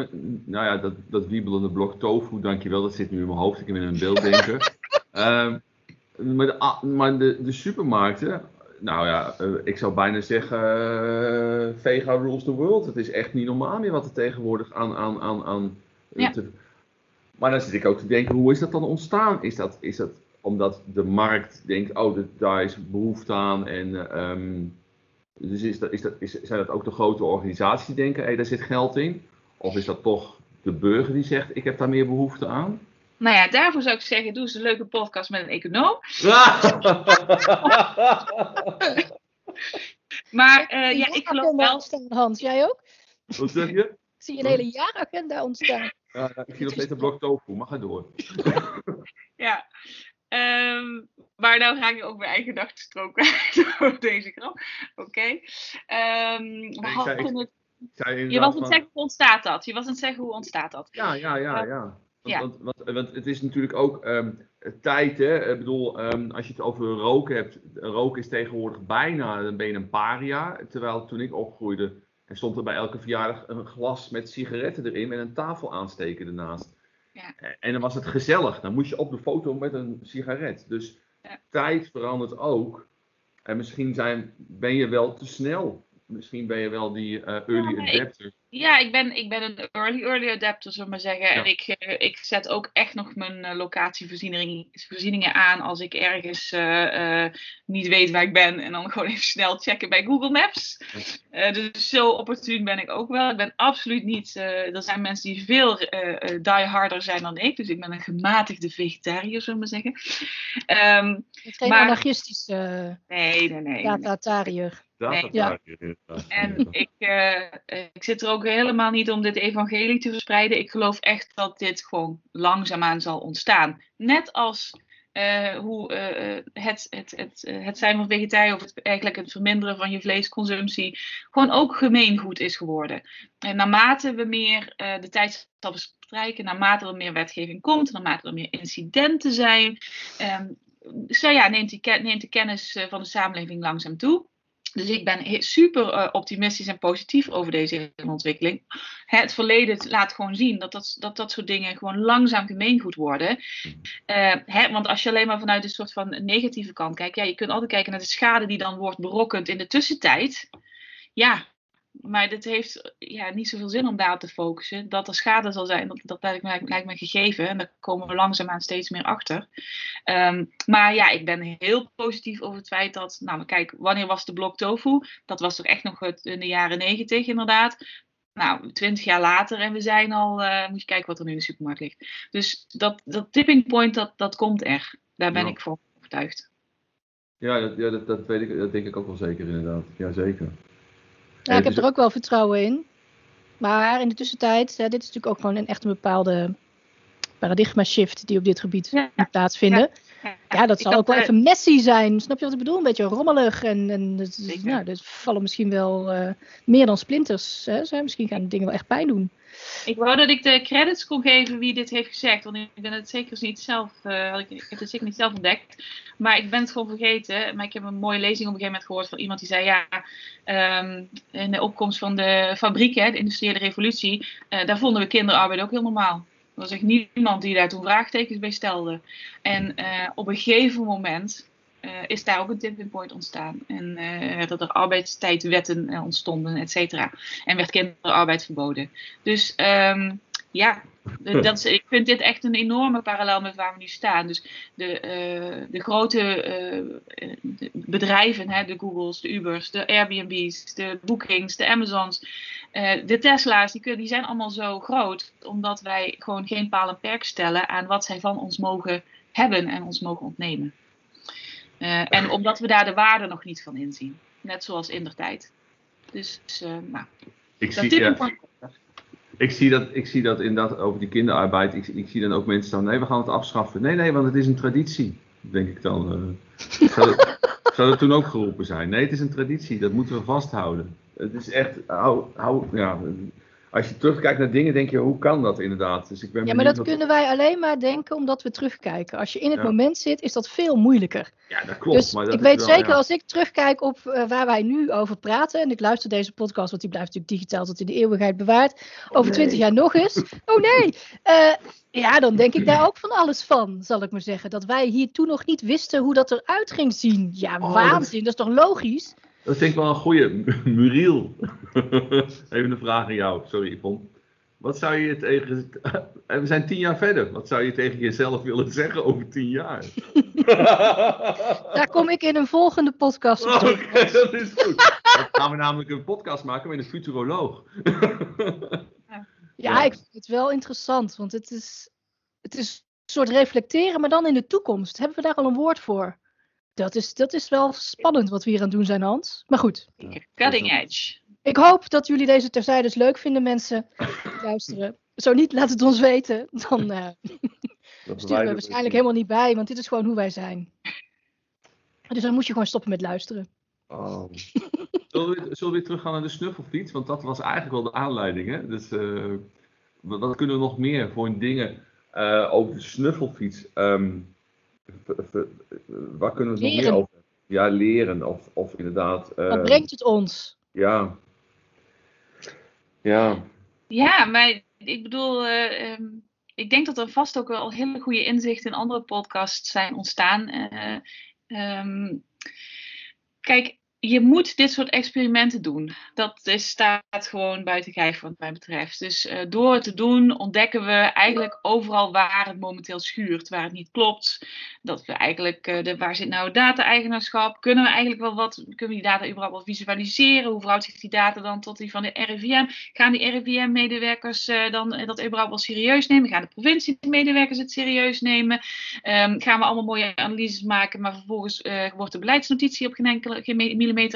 nou ja, dat, dat wiebelende blok tofu, dankjewel, dat zit nu in mijn hoofd. Ik heb in een beeld denken. um, maar de, maar de, de supermarkten, nou ja, ik zou bijna zeggen, Vega rules the world. Het is echt niet normaal meer wat er tegenwoordig aan, aan, aan, aan ja. te, maar dan zit ik ook te denken, hoe is dat dan ontstaan? Is dat, is dat omdat de markt denkt, oh, daar is behoefte aan. En um, dus is dat, is dat, is, zijn dat ook de grote organisaties die denken, hé, hey, daar zit geld in? Of is dat toch de burger die zegt, ik heb daar meer behoefte aan? Nou ja, daarvoor zou ik zeggen, doe eens een leuke podcast met een econoom. maar uh, ja, ik geloof wel... Hans, jij ook? Wat zeg je? Ik zie een hele jaaragenda ontstaan. Ja, ik zie nog steeds een blok tofu, mag ga door. ja, um, maar nou ga ik ook mijn eigen gedachtenstroom kwijt door deze grap. Oké. Okay. Um, we hadden het... Je was aan het zeggen hoe ontstaat dat? Je was aan het zeggen hoe ontstaat dat? Ja, ja, ja, ja. Want, ja. want, want, want het is natuurlijk ook um, tijd, hè. Ik bedoel, um, als je het over roken hebt, roken is tegenwoordig bijna, dan ben je een paria. Terwijl toen ik opgroeide, en stond er bij elke verjaardag een glas met sigaretten erin en een tafel aansteken ernaast. Ja. En dan was het gezellig. Dan moest je op de foto met een sigaret. Dus ja. tijd verandert ook. En misschien zijn, ben je wel te snel. Misschien ben je wel die uh, early adapter. Ja, ik ben, ik ben een early, early adapter, zullen we maar zeggen. En ik, eh, ik zet ook echt nog mijn uh, locatievoorzieningen aan als ik ergens uh, niet weet waar ik ben. En dan gewoon even snel checken bij Google Maps. dus zo opportun ben ik ook wel. Ik ben absoluut niet... er zijn mensen die veel die harder zijn dan ik. Dus ik ben een gematigde vegetariër, zullen we maar zeggen. Um, geen maar, anarchistische nee, nee, nee, datatariër. Nee. Ja. En ik, uh, ik zit er ook helemaal niet om dit evangelie te verspreiden. Ik geloof echt dat dit gewoon langzaamaan zal ontstaan. Net als uh, hoe uh, het, het, het, het zijn van vegetariër of het, eigenlijk het verminderen van je vleesconsumptie gewoon ook gemeengoed is geworden. En naarmate we meer de tijdstappen strijken, naarmate er meer wetgeving komt, naarmate er meer incidenten zijn, um, zo ja, neemt, die, neemt de kennis van de samenleving langzaam toe. Dus ik ben super uh, optimistisch en positief over deze ontwikkeling. Het verleden laat gewoon zien dat dat, dat, dat soort dingen gewoon langzaam gemeengoed worden. Uh, hè, want als je alleen maar vanuit een soort van negatieve kant kijkt, ja, je kunt altijd kijken naar de schade die dan wordt berokkend in de tussentijd. Ja, maar dit heeft ja, niet zoveel zin om daar te focussen. Dat er schade zal zijn, dat, dat lijkt, me, lijkt me gegeven. En daar komen we langzaamaan steeds meer achter. Um, maar ja, ik ben heel positief over het feit dat... Nou, kijk, wanneer was de blok tofu? Dat was toch echt nog in de jaren negentig inderdaad. Nou, twintig jaar later en we zijn al... Uh, moet je kijken wat er nu in de supermarkt ligt. Dus dat, dat tipping point, dat, dat komt er. Daar ben ik voor overtuigd. Ja, dat, ja dat, dat, weet ik, dat denk ik ook wel zeker inderdaad. Jazeker. Ja, ik heb er ook wel vertrouwen in. Maar in de tussentijd, hè, dit is natuurlijk ook gewoon een echt een bepaalde paradigma shift die op dit gebied moet plaatsvinden. Ja, dat zal ook wel even messy zijn. Snap je wat ik bedoel? Een beetje rommelig. En, en dat, nou, dat vallen misschien wel uh, meer dan splinters. Hè? Misschien gaan de dingen wel echt pijn doen. Ik wou dat ik de credits kon geven wie dit heeft gezegd. Want ik ben het zeker niet zelf, uh, ik heb het zeker niet zelf ontdekt. Maar ik ben het gewoon vergeten. Maar ik heb een mooie lezing op een gegeven moment gehoord van iemand die zei: Ja, um, in de opkomst van de fabrieken, de industriële revolutie, uh, daar vonden we kinderarbeid ook heel normaal. Er was echt niemand die daar toen vraagtekens bij stelde. En uh, op een gegeven moment is daar ook een tipping point ontstaan. En uh, dat er arbeidstijdwetten ontstonden, et cetera. En werd kinderarbeid verboden. Dus um, ja, dat is, ik vind dit echt een enorme parallel met waar we nu staan. Dus de, uh, de grote uh, de bedrijven, hè, de Googles, de Ubers, de Airbnb's, de Bookings, de Amazons, uh, de Tesla's, die, die zijn allemaal zo groot omdat wij gewoon geen paal en perk stellen aan wat zij van ons mogen hebben en ons mogen ontnemen. En omdat we daar de waarde nog niet van inzien. Net zoals in der tijd. Dus, nou, ik dat zie, ja ik zie dat, ik zie dat inderdaad over die kinderarbeid. Ik, ik zie dan ook mensen dan, nee, we gaan het afschaffen. Nee, nee, want het is een traditie, denk ik dan. Uh, zou, dat, zou, dat, toen ook geroepen zijn? Nee, het is een traditie, dat moeten we vasthouden. Het is echt, hou, hou, ja, als je terugkijkt naar dingen, denk je, hoe kan dat inderdaad? Dus ik ben ja, maar dat kunnen wij alleen maar denken omdat we terugkijken. Als je in het moment zit, is dat veel moeilijker. Ja, dat klopt. Dus maar dat ik weet zeker, als ik terugkijk op uh, waar wij nu over praten, en ik luister deze podcast, want die blijft natuurlijk digitaal tot in de eeuwigheid bewaard, oh, over twintig jaar nog eens. Oh nee! Uh, ja, dan denk ik daar ook van alles van, zal ik maar zeggen. Dat wij hier toen nog niet wisten hoe dat eruit ging zien. Ja, oh, waanzin, dat... dat is toch logisch? Dat vind ik wel een goede. Muriel. Even een vraag aan jou. Sorry, Yvonne. Wat zou je tegen. We zijn tien jaar verder. Wat zou je tegen jezelf willen zeggen over tien jaar? Daar kom ik in een volgende podcast op. Oké, okay, dat is goed. Dan gaan we namelijk een podcast maken met een futuroloog. ja, ik vind het wel interessant. Want het is, het is een soort reflecteren, maar dan in de toekomst. Hebben we daar al een woord voor? Dat is, dat is wel spannend wat we hier aan het doen zijn, Hans. Maar goed. Cutting edge. Ik hoop dat jullie deze terzijdes leuk vinden, mensen. Luisteren. Zo niet, laat het ons weten. Dan uh, sturen we waarschijnlijk helemaal niet bij, want dit is gewoon hoe wij zijn. Dus dan moet je gewoon stoppen met luisteren. Oh. zullen, we, zullen we weer teruggaan naar de snuffelfiets? Want dat was eigenlijk wel de aanleiding. Hè? Dus uh, wat, kunnen we nog meer voor dingen uh, over de snuffelfiets? Um, waar kunnen we het nog meer over Ja, leren of, of inderdaad... Uh, Wat brengt het ons? Ja. Ja. Ja, maar ik bedoel... Uh, um, ik denk dat er vast ook wel hele goede inzichten in andere podcasts zijn ontstaan. Uh, um, kijk, je moet dit soort experimenten doen. Dat is, staat gewoon buiten kijf wat mij betreft. Dus uh, door het te doen ontdekken we eigenlijk overal waar het momenteel schuurt, waar het niet klopt. Dat we eigenlijk, uh, de, waar zit nou data-eigenaarschap? Kunnen we eigenlijk wel wat, kunnen we die data überhaupt wel visualiseren? Hoe verhoudt zich die data dan tot die van de RIVM? Gaan die RIVM-medewerkers uh, dan dat überhaupt wel serieus nemen? Gaan de provincie-medewerkers het serieus nemen? Um, gaan we allemaal mooie analyses maken, maar vervolgens wordt de beleidsnotitie op geen enkele geen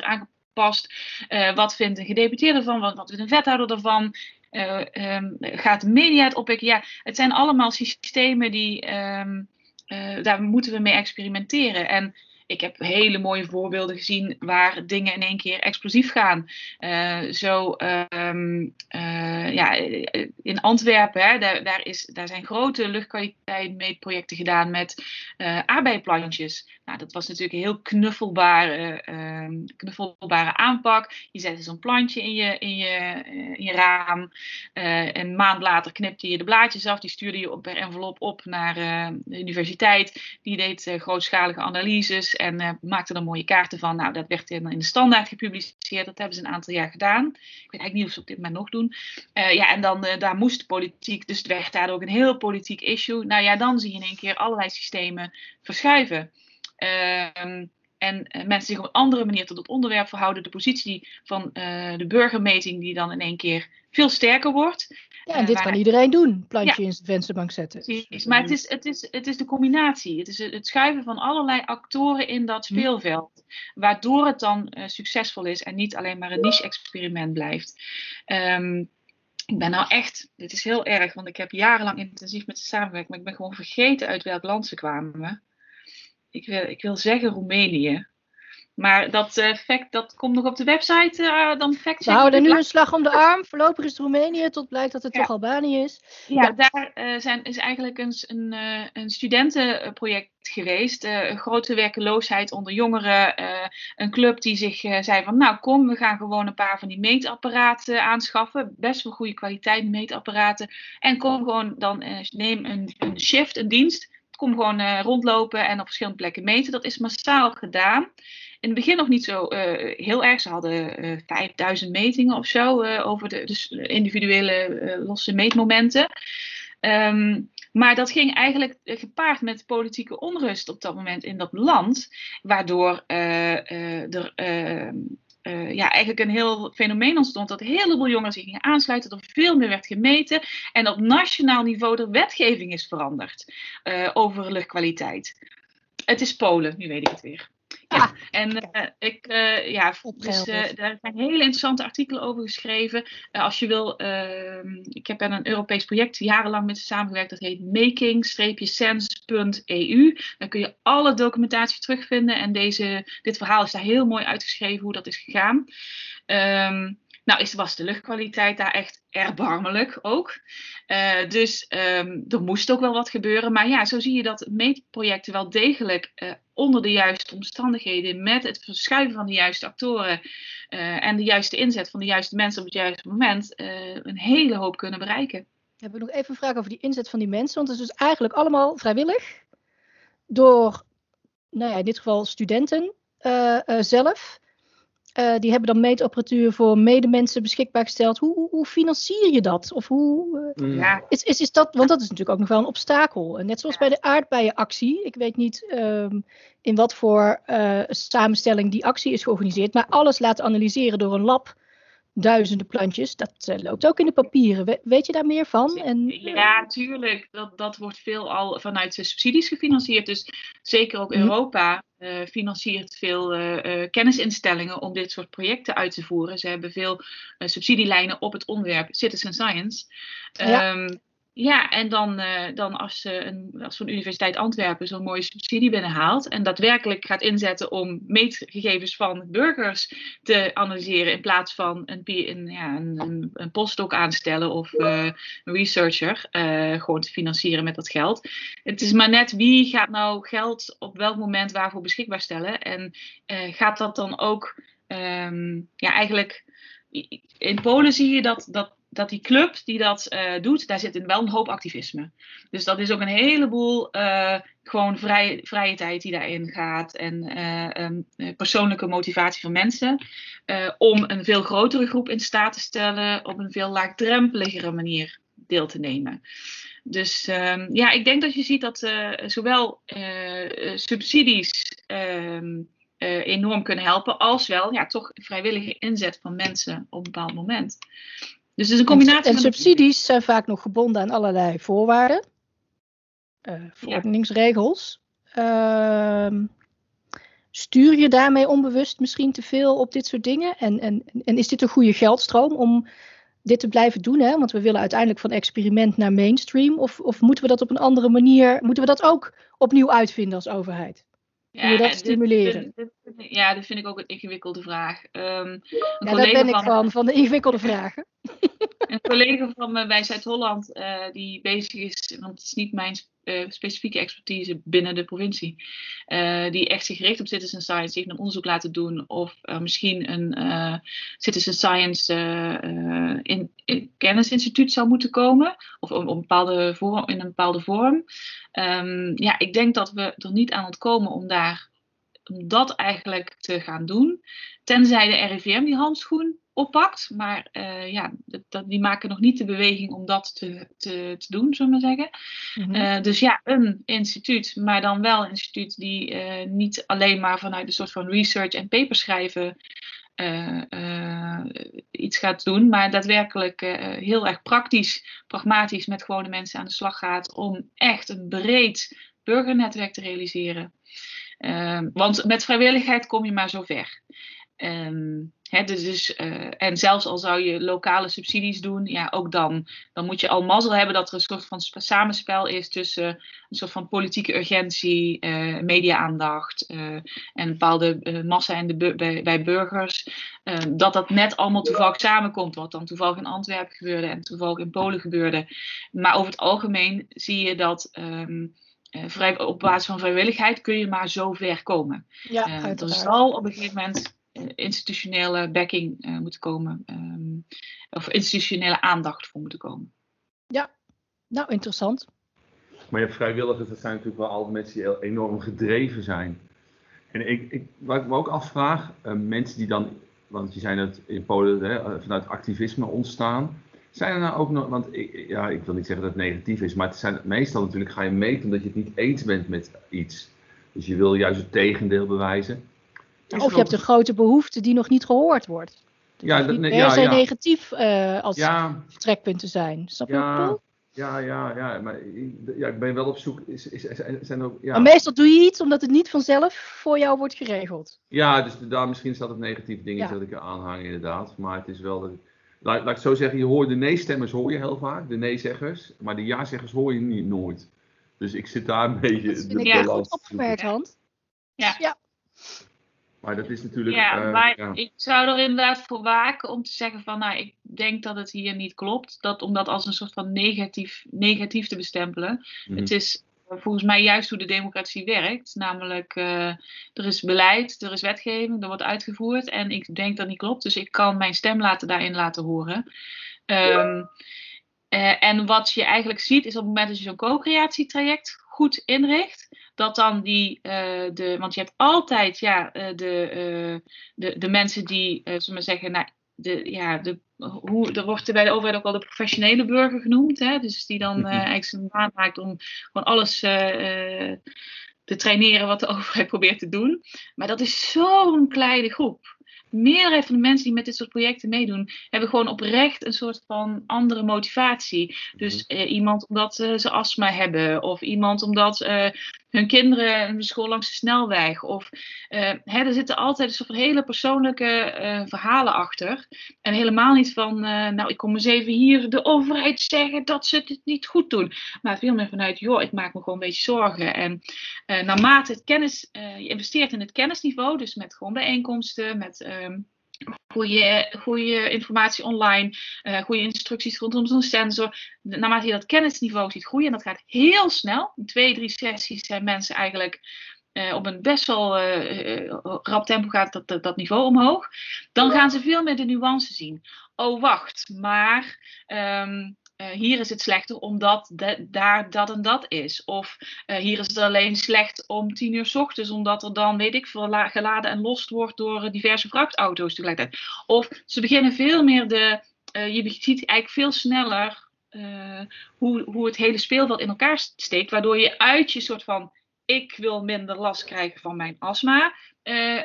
aangepast. Uh, wat vindt een gedeputeerde ervan? Wat, wat vindt een wethouder ervan? Uh, um, gaat de media het oppikken? Ja, het zijn allemaal systemen die. Um, uh, daar moeten we mee experimenteren. En ik heb hele mooie voorbeelden gezien waar dingen in één keer explosief gaan. Zo uh, ja, in Antwerpen, hè, daar, daar, is, daar zijn grote luchtkwaliteitsmeetprojecten gedaan met uh. Nou, dat was natuurlijk een heel knuffelbare, ehm, knuffelbare aanpak. Je zette zo'n plantje in je, in je, in je raam. een maand later knipte je de blaadjes af. Die stuurde je per envelop op naar de universiteit. Die deed grootschalige analyses en uh, maakte er mooie kaarten van. Nou, dat werd in, in, de standaard gepubliceerd. Dat hebben ze een aantal jaar gedaan. Ik weet eigenlijk niet of ze op dit moment nog doen. Uh, ja, en dan uh, daar moest politiek, dus het werd daar ook een heel politiek issue. Nou ja, dan zie je in één keer allerlei systemen verschuiven. Ehm, en mensen zich op een andere manier tot het onderwerp verhouden. De positie van de burgermeting die dan in één keer veel sterker wordt. Ja, en dit uh, kan iedereen doen. Plantje ja, in de vensterbank zetten. Precies, maar het is, het, is, het is de combinatie. Het is het schuiven van allerlei actoren in dat speelveld. Hm. Waardoor het dan uh, succesvol is en niet alleen maar een niche-experiment blijft. Um, ik ben nou echt, dit is heel erg, want ik heb jarenlang intensief met ze samengewerkt, maar ik ben gewoon vergeten uit welk land ze kwamen. Ik wil, ik wil zeggen Roemenië. Maar dat, uh, fact, dat komt nog op de website. Uh, dan fact We houden nu een slag om de arm. Voorlopig is het Roemenië, tot blijkt dat het ja. toch Albanië is. Ja, ja. daar uh, zijn, is eigenlijk een, een, een studentenproject geweest. grote werkeloosheid onder jongeren. een club die zich zei van, nou kom, we gaan gewoon een paar van die meetapparaten aanschaffen. Best wel goede kwaliteit meetapparaten. En kom gewoon dan, neem een, een shift, een dienst. Kom gewoon rondlopen en op verschillende plekken meten. Dat is massaal gedaan in het begin nog niet zo uh, heel erg. Ze hadden uh, 5000 metingen of zo over de dus individuele losse meetmomenten. Um, maar dat ging eigenlijk gepaard met politieke onrust op dat moment in dat land, waardoor er uh, ja, eigenlijk een heel fenomeen ontstond dat een heleboel jongeren zich gingen aansluiten, dat er veel meer werd gemeten en op nationaal niveau er wetgeving is veranderd uh, over luchtkwaliteit. Het is Polen, nu weet ik het weer. Ja, en uh, ik, uh, ja, dus, uh, daar zijn hele interessante artikelen over geschreven. als je wil, ehm, ik heb aan een Europees project jarenlang met ze samengewerkt. Dat heet making-sense.eu. Daar kun je alle documentatie terugvinden. En deze, dit verhaal is daar heel mooi uitgeschreven hoe dat is gegaan. Um, nou, is, was de luchtkwaliteit daar echt erbarmelijk ook. Uh, dus um, er moest ook wel wat gebeuren. Maar ja, zo zie je dat meetprojecten wel degelijk uh, onder de juiste omstandigheden, met het verschuiven van de juiste actoren uh, en de juiste inzet van de juiste mensen op het juiste moment, een hele hoop kunnen bereiken. Hebben we nog even een vraag over die inzet van die mensen? Want het is dus eigenlijk allemaal vrijwillig door, nou ja, in dit geval studenten zelf. Uh, die hebben dan meetapparatuur voor medemensen beschikbaar gesteld. Hoe, hoe, hoe financier je dat? Of hoe, uh, ja. is, is, is dat, want dat is natuurlijk ook nog wel een obstakel. En net zoals bij de aardbeienactie. Ik weet niet um, in wat voor uh, samenstelling die actie is georganiseerd. Maar alles laten analyseren door een lab duizenden plantjes. Dat uh, loopt ook in de papieren. We, weet je daar meer van? En, ja, tuurlijk. Dat, dat wordt veel al vanuit subsidies gefinancierd. Dus zeker ook mhm. Europa uh, financiert veel uh, kennisinstellingen om dit soort projecten uit te voeren. Ze hebben veel subsidielijnen op het onderwerp citizen science. Ja. Um, ja, en dan, uh, dan als, uh, een, als zo'n Universiteit Antwerpen zo'n mooie subsidie binnenhaalt en daadwerkelijk gaat inzetten om meetgegevens van burgers te analyseren in plaats van een, ja, een, een, postdoc aanstellen of uh, een researcher gewoon te financieren met dat geld. Het is maar net wie gaat nou geld op welk moment waarvoor beschikbaar stellen en gaat dat dan ook um, ja, eigenlijk in Polen zie je dat, dat dat die club die dat eh, doet, daar zit wel een hoop activisme. Dus dat is ook een heleboel uh, gewoon vrije, vrije tijd die daarin gaat. En um, persoonlijke motivatie van mensen. om een veel grotere groep in staat te stellen op een veel laagdrempeligere manier deel te nemen. Dus um, ja, ik denk dat je ziet dat zowel subsidies ehm, enorm kunnen helpen, als wel ja, toch vrijwillige inzet van mensen op een bepaald moment. Dus het is een combinatie. En, en subsidies zijn vaak nog gebonden aan allerlei voorwaarden, uh, verordeningsregels. Ja. Uh, stuur je daarmee onbewust misschien te veel op dit soort dingen? En, en, en is dit een goede geldstroom om dit te blijven doen? Hè? Want we willen uiteindelijk van experiment naar mainstream. Of, of moeten we dat op een andere manier, moeten we dat ook opnieuw uitvinden als overheid? Ja, Hoe je dat stimuleren? Dit, dit, ja, dat vind ik ook een ingewikkelde vraag. Um, ja, daar ben ik van, van de ingewikkelde vragen. Een collega van me bij Zuid-Holland, uh, die bezig is, want het is niet mijn uh, specifieke expertise binnen de provincie, uh, die echt zich richt op citizen science, heeft een onderzoek laten doen of er misschien een citizen science in, in kennisinstituut zou moeten komen, of een bepaalde vorm, in een bepaalde vorm. Um, ja, ik denk dat we er niet aan ontkomen om daar om dat eigenlijk te gaan doen. Tenzij de RIVM die handschoen oppakt. Maar uh, ja, dat, die maken nog niet de beweging om dat te, te, te doen, zullen we maar zeggen. Mm -hmm. dus ja, een instituut, maar dan wel een instituut die uh, niet alleen maar vanuit een soort van research en paperschrijven iets gaat doen, maar daadwerkelijk heel erg praktisch, pragmatisch met gewone mensen aan de slag gaat om echt een breed burgernetwerk te realiseren. Want met vrijwilligheid kom je maar zo ver. Um, dus, dus uh, en zelfs al zou je lokale subsidies doen, ja, ook dan, dan moet je al mazzel hebben dat er een soort van samenspel is tussen een soort van politieke urgentie, uh, media-aandacht uh, en bepaalde massa in de bij, burgers. dat dat net allemaal toevallig samenkomt, wat dan toevallig in Antwerpen gebeurde en toevallig in Polen gebeurde. Maar over het algemeen zie je dat. Vrij, op basis van vrijwilligheid kun je maar zo ver komen. Ja, er zal op een gegeven moment eh, institutionele backing uh, moeten komen. Um, of institutionele aandacht voor moeten komen. Ja, nou interessant. Maar je hebt vrijwilligers, dat zijn natuurlijk wel altijd mensen die heel enorm gedreven zijn. En ik, ik, wat ik me ook afvraag, uh, mensen die dan, want je zijn het in Polen hè, vanuit activisme ontstaan. Zijn er nou ook nog, want ik, ja, ik wil niet zeggen dat het negatief is, maar het zijn meestal natuurlijk ga je meten omdat je het niet eens bent met iets. Dus je wil juist het tegendeel bewijzen of je hebt een grote behoefte die nog niet gehoord wordt. ja, dat, ja, ja. negatief uh, als ja. vertrekpunt te zijn. Snap je ja, ja, ja, ja, maar ja, ik ben wel op zoek. Is, is, zijn ook, ja. Maar meestal doe je iets omdat het niet vanzelf voor jou wordt geregeld. Ja, dus daar misschien staat het negatieve ding dat ik er aanhang inderdaad. Maar het is wel dat laat, laat ik zo zeggen, je hoort de nee-stemmers hoor je heel vaak, de nee-zeggers. Maar de ja-zeggers hoor je niet, nooit. Dus ik zit daar een beetje... Dat vind ik goed opgemerkt, Hand. Ja. ja. Maar dat is natuurlijk. Ja, uh, maar ja. ik zou er inderdaad voor waken om te zeggen van, nou, ik denk dat het hier niet klopt. Dat, om dat als een soort van negatief, negatief te bestempelen. Mm Het is volgens mij juist hoe de democratie werkt. Namelijk, uh, er is beleid, er is wetgeving, er wordt uitgevoerd. En ik denk dat niet klopt. Dus ik kan mijn stem laten daarin laten horen. Um, uh, en wat je eigenlijk ziet, is op het moment dat je zo'n co-creatietraject goed inricht dat dan die, uh, de, want je hebt altijd ja, de, de, de mensen die, zullen we zeggen, nou, de, ja, de, hoe, er wordt bij de overheid ook al de professionele burger genoemd, hè? dus die dan eigenlijk zijn baan maakt om gewoon alles te traineren wat de overheid probeert te doen. Maar dat is zo'n kleine groep meerderheid van de mensen die met dit soort projecten meedoen, hebben gewoon oprecht een soort van andere motivatie. Dus mhm. eh, iemand omdat ze astma hebben, of iemand omdat hun kinderen een school langs de snelweg. Of hè, er zitten altijd een soort hele persoonlijke verhalen achter. En helemaal niet van, nou, ik kom eens even hier de overheid zeggen dat ze het niet goed doen. Maar veel meer vanuit, joh, ik maak me gewoon een beetje zorgen. En naarmate het kennis, je investeert in het kennisniveau, dus met gewoon bijeenkomsten, met um, goede, goede informatie online, uh, goede instructies rondom zo'n sensor. Naarmate je dat kennisniveau ziet groeien, en dat gaat heel snel, in twee, drie sessies zijn mensen eigenlijk uh, op een best wel uh, rap tempo gaat dat, dat, dat, niveau omhoog, dan gaan ze veel meer de nuances zien. oh wacht, maar ehm, eh, hier is het slechter omdat daar dat en dat is. Of uh, hier is het alleen slecht om tien uur s ochtends, omdat er dan, weet ik veel, geladen en lost wordt door diverse vrachtauto's tegelijkertijd. Of ze beginnen veel meer de, je ziet eigenlijk veel sneller hoe, hoe het hele speelveld in elkaar steekt, waardoor je uit je soort van ik wil minder last krijgen van mijn astma. Uh,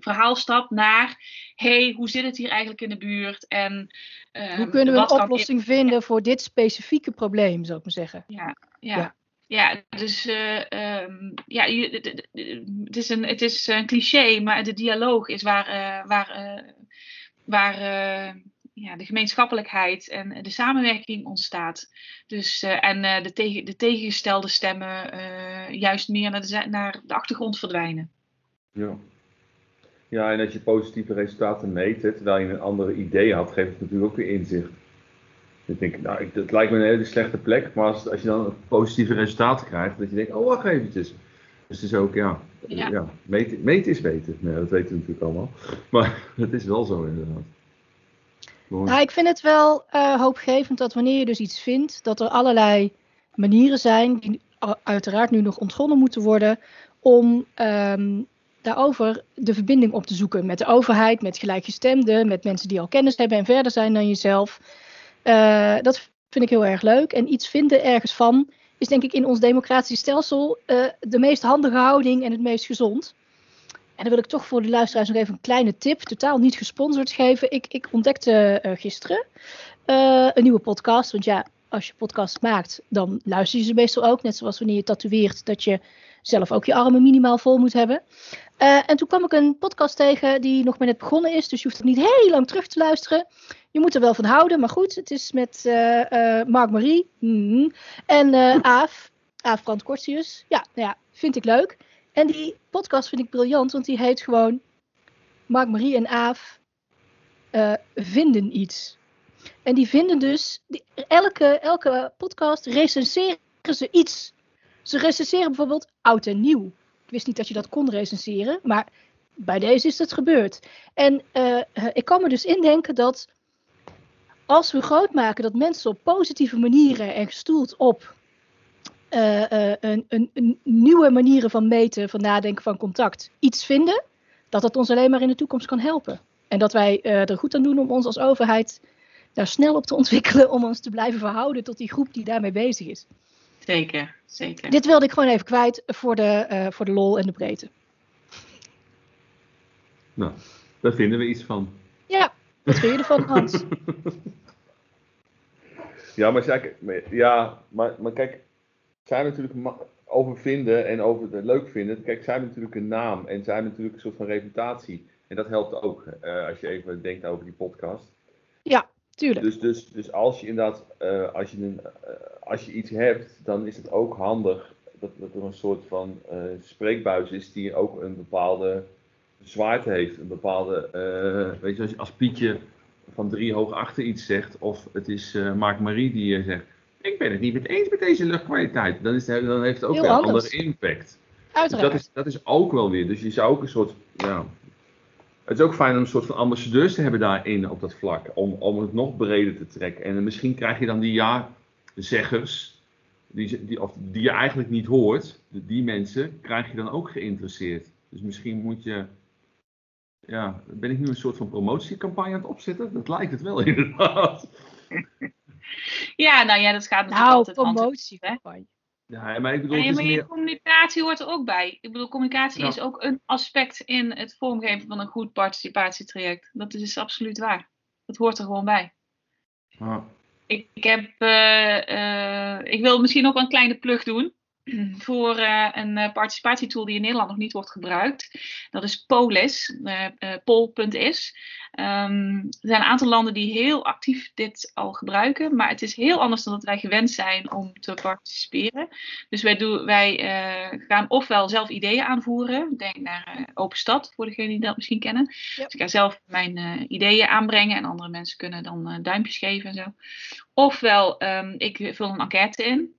verhaal stapt naar, hey, hoe zit het hier eigenlijk in de buurt? En, uh, hoe kunnen we een oplossing vinden voor dit specifieke probleem, zou ik maar zeggen? Ja, ja. ja. ja dus um, ja, het, is een, het is een cliché, maar de dialoog is waar, waar, waar ja, de gemeenschappelijkheid en de samenwerking ontstaat. Dus, uh, en uh, de, tegen, de tegengestelde stemmen uh, juist meer naar de, naar de achtergrond verdwijnen. Ja. ja, en als je positieve resultaten meet, terwijl je een andere idee had, geeft het natuurlijk ook weer inzicht. Ik denk, nou, ik, het lijkt me een hele slechte plek, maar als, als je dan positieve resultaten krijgt, dat je denkt, oh wacht eventjes. Dus het is ook, ja, ja. ja meten, meten is weten. Nee, dat weten we natuurlijk allemaal. Maar het is wel zo inderdaad. Nou, ik vind het wel uh, hoopgevend dat wanneer je dus iets vindt, dat er allerlei manieren zijn, die uiteraard nu nog ontgonnen moeten worden, om um, daarover de verbinding op te zoeken met de overheid, met gelijkgestemden, met mensen die al kennis hebben en verder zijn dan jezelf. Uh, dat vind ik heel erg leuk. En iets vinden ergens van is denk ik in ons democratisch stelsel uh, de meest handige houding en het meest gezond. En dan wil ik toch voor de luisteraars nog even een kleine tip, totaal niet gesponsord geven. Ik, ik ontdekte uh, gisteren uh, een nieuwe podcast. Want ja, als je podcast maakt, dan luister je ze meestal ook. Net zoals wanneer je tatoeëert, dat je zelf ook je armen minimaal vol moet hebben. Uh, en toen kwam ik een podcast tegen die nog maar net begonnen is. Dus je hoeft er niet heel lang terug te luisteren. Je moet er wel van houden, maar goed. Het is met Mark Marie mm, en Aaf. Aaf Brand Kortius. Ja, nou ja, vind ik leuk. En die podcast vind ik briljant, want die heet gewoon Mark, Marie en Aaf uh, vinden iets. En die vinden dus, elke, elke podcast recenseren ze iets. Ze recenseren bijvoorbeeld oud en nieuw. Ik wist niet dat je dat kon recenseren, maar bij deze is het gebeurd. En uh, ik kan me dus indenken dat als we groot maken dat mensen op positieve manieren en gestoeld op uh, een, een, een, nieuwe manieren van meten, van nadenken, van contact iets vinden, dat dat ons alleen maar in de toekomst kan helpen. En dat wij uh, er goed aan doen om ons als overheid daar snel op te ontwikkelen, om ons te blijven verhouden tot die groep die daarmee bezig is. Zeker, zeker. Dit wilde ik gewoon even kwijt voor de, voor de lol en de breedte. Nou, daar vinden we iets van. Ja, wat vind je ervan, Hans? ja, maar, ja, maar, maar kijk, zij natuurlijk over vinden en over het leuk vinden. Kijk, zij hebben natuurlijk een naam en zij hebben natuurlijk een soort van reputatie. En dat helpt ook uh, als je even denkt over die podcast. Ja, tuurlijk. Dus, dus, dus als je inderdaad, uh, als, je een, uh, als je iets hebt, dan is het ook handig dat, dat er een soort van spreekbuis is die ook een bepaalde zwaarte heeft. Een bepaalde, weet je, als, als Pietje van drie hoog achter iets zegt, of het is Mark Marie die zegt ik ben het niet met eens met deze luchtkwaliteit. Dan, is dan heeft het ook weer een andere impact. Uiteraard. Dus dat, is, dat is ook wel weer. Dus je zou ook een soort. Ja, het is ook fijn om een soort van ambassadeurs te hebben daarin op dat vlak. Om, om het nog breder te trekken. En misschien krijg je dan die ja-zeggers. Die, die, of die je eigenlijk niet hoort. Die mensen krijg je dan ook geïnteresseerd. Dus misschien moet je. Ja, ben ik nu een soort van promotiecampagne aan het opzetten? Dat lijkt het wel inderdaad. Ja, nou ja, dat gaat natuurlijk nou, altijd promotie, hand Ja, maar ik bedoel, ja, het maar is je meer... communicatie hoort er ook bij. Ik bedoel, communicatie Ja. is ook een aspect in het vormgeven van een goed participatietraject. Dat is absoluut waar. Dat hoort er gewoon bij. Ah, Ik, ik, heb, eh, eh, ik wil misschien ook wel een kleine plug doen voor eh, een eh, participatietool die in Nederland nog niet wordt gebruikt. Dat is Polis, eh, eh, pol.is. Ehm, er zijn een aantal landen die heel actief dit al gebruiken, maar het is heel anders dan dat wij gewend zijn om te participeren. Dus wij, doen, wij gaan ofwel zelf ideeën aanvoeren, denk naar Open Stad, voor degenen die dat misschien kennen. Ja. Dus ik ga zelf mijn ideeën aanbrengen en andere mensen kunnen dan duimpjes geven en zo. Ofwel, ehm, ik vul een enquête in.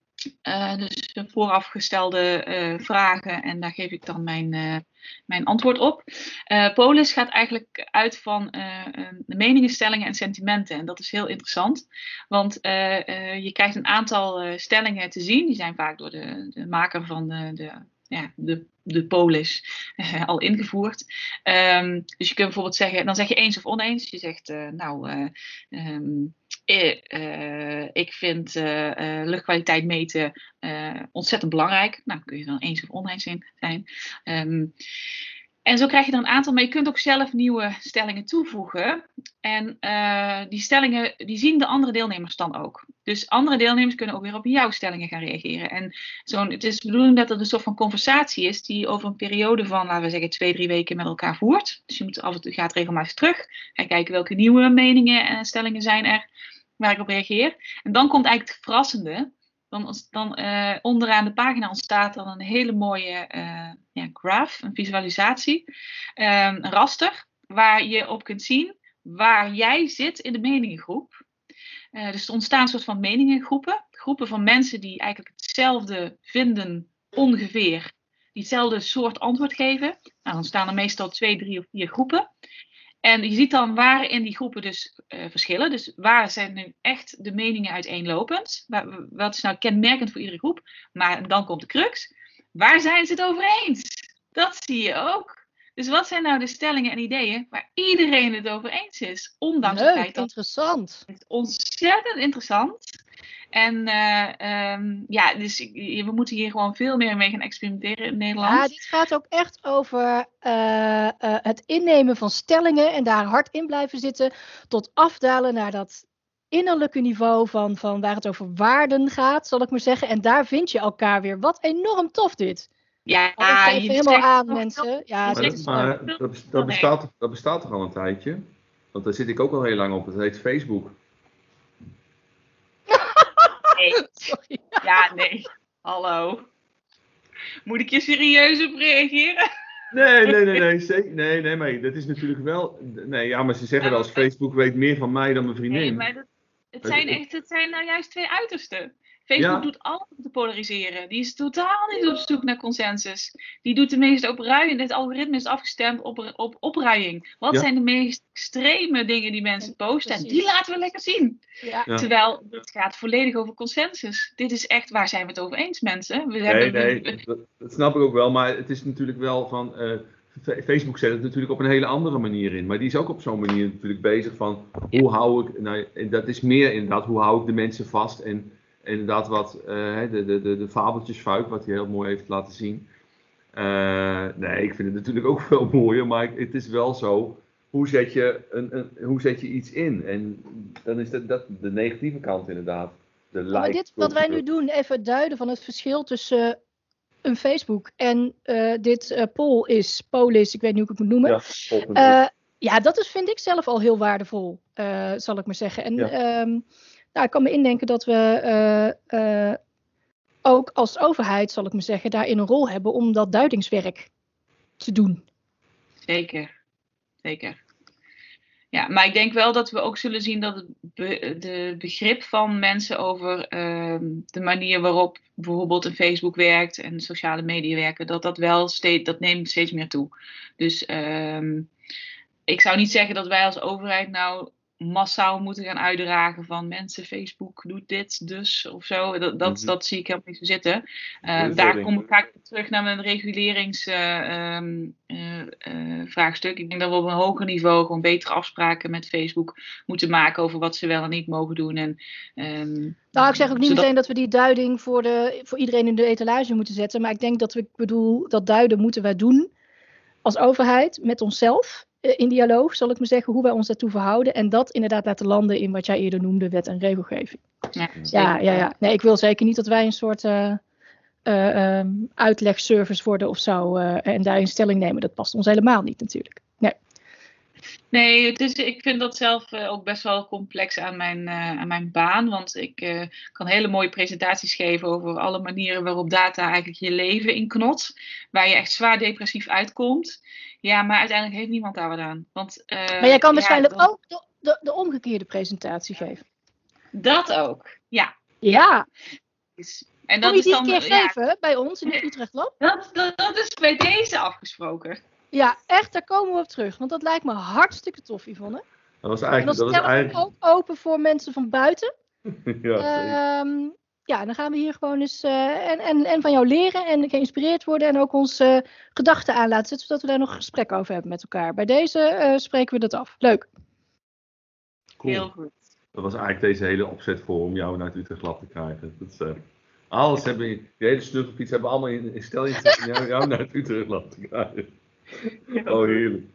Dus de voorafgestelde uh, vragen en daar geef ik dan mijn, uh, mijn antwoord op. Uh, Polis gaat eigenlijk uit van de meningenstellingen en sentimenten. En dat is heel interessant, want je krijgt een aantal stellingen te zien. Die zijn vaak door de, de maker van de, de ja, de, de polis uh, al ingevoerd. Um, dus je kunt bijvoorbeeld zeggen, dan zeg je eens of oneens. Je zegt, uh, nou, uh, um, ik vind luchtkwaliteit meten ontzettend belangrijk. Nou, kun je dan eens of oneens zijn. Um, en zo krijg je er een aantal, maar je kunt ook zelf nieuwe stellingen toevoegen. En uh, die stellingen, die zien de andere deelnemers dan ook. Dus andere deelnemers kunnen ook weer op jouw stellingen gaan reageren. En zo, het is de bedoeling dat het een soort van conversatie is die over een periode van, laten we zeggen, twee, drie weken met elkaar voert. Dus je moet af en gaat regelmatig terug. Ga kijken welke nieuwe meningen en stellingen zijn er waar ik op reageer. En dan komt eigenlijk het verrassende dan, dan uh, onderaan de pagina ontstaat dan een hele mooie uh, ja, graph, een visualisatie, um, een raster, waar je op kunt zien waar jij zit in de meningengroep. Uh, dus er ontstaan een soort van meningengroepen, groepen van mensen die eigenlijk hetzelfde vinden ongeveer, die hetzelfde soort antwoord geven. Nou, dan staan er meestal twee, drie of vier groepen. En je ziet dan waar in die groepen dus uh, verschillen. Dus waar zijn nu echt de meningen uiteenlopend? Wat is nou kenmerkend voor iedere groep? Maar dan komt de crux. Waar zijn ze het over eens? Dat zie je ook. Dus wat zijn nou de stellingen en ideeën waar iedereen het over eens is? Ondanks Leuk, het feit dat interessant. het ontzettend interessant en uh, um, ja, dus we moeten hier gewoon veel meer mee gaan experimenteren in Nederland. Ja, dit gaat ook echt over uh, uh, het innemen van stellingen en daar hard in blijven zitten. Tot afdalen naar dat innerlijke niveau van, van waar het over waarden gaat, zal ik maar zeggen. En daar vind je elkaar weer. Wat enorm tof dit. Ja, oh, je helemaal aan, mensen. Ja, maar, dat, maar dat, dat, bestaat, dat bestaat toch al een tijdje? Want daar zit ik ook al heel lang op. Dat heet Facebook. Nee. Sorry. Ja, nee. Hallo. Moet ik je serieus op reageren? Nee, nee, nee, nee, nee, nee, maar dat is natuurlijk wel. Nee, ja, maar ze zeggen wel eens: Facebook weet meer van mij dan mijn vriendin. Nee, maar dat, het, zijn echt, het zijn nou juist twee uitersten. Facebook doet alles om te polariseren. Die is totaal niet op zoek naar consensus. Die doet de meest opruiing. Het algoritme is afgestemd op, op opruiing. Wat zijn de meest extreme dingen die mensen posten? En die laten we lekker zien. Ja. Terwijl het gaat volledig over consensus. Dit is echt waar zijn we het over eens, mensen? We nee, nee, dat, dat, snap ik ook wel. Maar het is natuurlijk wel van. Uh, Facebook zet het natuurlijk op een hele andere manier in. Maar die is ook op zo'n manier natuurlijk bezig van hoe hou ik. Nou, dat is meer inderdaad, hoe hou ik de mensen vast en inderdaad wat uh, de, de, de, de fabeltjesfuik, wat hij heel mooi heeft laten zien. Uh, nee, ik vind het natuurlijk ook veel mooier, maar het is wel zo. Hoe zet je, een, een, hoe zet je iets in? En dan is dat, dat de negatieve kant inderdaad. De like maar dit wat wij nu doen, even duiden van het verschil tussen uh, een Facebook en dit poll is, polis, ik weet niet hoe ik het moet noemen. Ja, ja dat is, vind ik zelf al heel waardevol, zal ik maar zeggen. En ja. um, nou, ik kan me indenken dat we uh, uh, ook als overheid, zal ik maar zeggen, daarin een rol hebben om dat duidingswerk te doen. Zeker, zeker. Ja, maar ik denk wel dat we ook zullen zien dat het de begrip van mensen over uh, de manier waarop bijvoorbeeld een Facebook werkt en sociale media werken, dat dat wel steeds, dat neemt steeds meer toe. Dus ehm, ik zou niet zeggen dat wij als overheid nou massaal moeten gaan uitdragen van mensen, Facebook doet dit dus of zo. Dat, dat, mhm. dat zie ik helemaal niet zo zitten. Uh, daar kom, ga ik terug naar mijn reguleringsvraagstuk. Uh, uh, ik denk dat we op een hoger niveau gewoon betere afspraken met Facebook moeten maken over wat ze wel en niet mogen doen. En, um, nou, ik zeg ook niet zodat... meteen dat we die duiding voor, de, voor iedereen in de etalage moeten zetten. Maar ik denk dat we, ik bedoel, dat duiden moeten wij doen als overheid met onszelf. Eh, in dialoog, zal ik maar zeggen, hoe wij ons daartoe verhouden. En dat inderdaad laten landen in wat jij eerder noemde, wet en regelgeving. Ja, ja, ja, ja. Nee, ik wil zeker niet dat wij een soort uh, uh, um, uitlegservice worden of zo. Uh, en daarin stelling nemen. Dat past ons helemaal niet natuurlijk. Nee. Dus ik vind dat zelf uh, ook best wel complex aan mijn, uh, aan mijn baan. Want ik uh, kan hele mooie presentaties geven over alle manieren waarop data eigenlijk je leven inknot. Waar je echt zwaar depressief uitkomt. Ja, maar uiteindelijk heeft niemand daar wat aan. Want, maar jij kan waarschijnlijk ja, dan... ook de, de, de, omgekeerde presentatie geven. Dat ook, ja. Ja. Dus En dat Kom je die een keer geven bij ons in het Utrecht Lab? Dat, dat, dat, is bij deze afgesproken. Ja, echt, daar komen we op terug. Want dat lijkt me hartstikke tof, Yvonne. Dat was eigenlijk... En dan dat eigenlijk... ook open voor mensen van buiten. ja, um, ja, dan gaan we hier gewoon eens uh, en, en, en van jou leren en geïnspireerd worden en ook onze uh, gedachten aan laten zetten, zodat we daar nog gesprek over hebben met elkaar. Bij deze uh, spreken we dat af. Leuk. Cool. Heel goed. Dat was eigenlijk deze hele opzet voor om jou naar het Utrecht Lab te krijgen. Dat, alles hebben, die hele snuffelfiets hebben allemaal in, in stel gezet om jou, jou naar het Utrecht Lab te krijgen. Oh, heerlijk.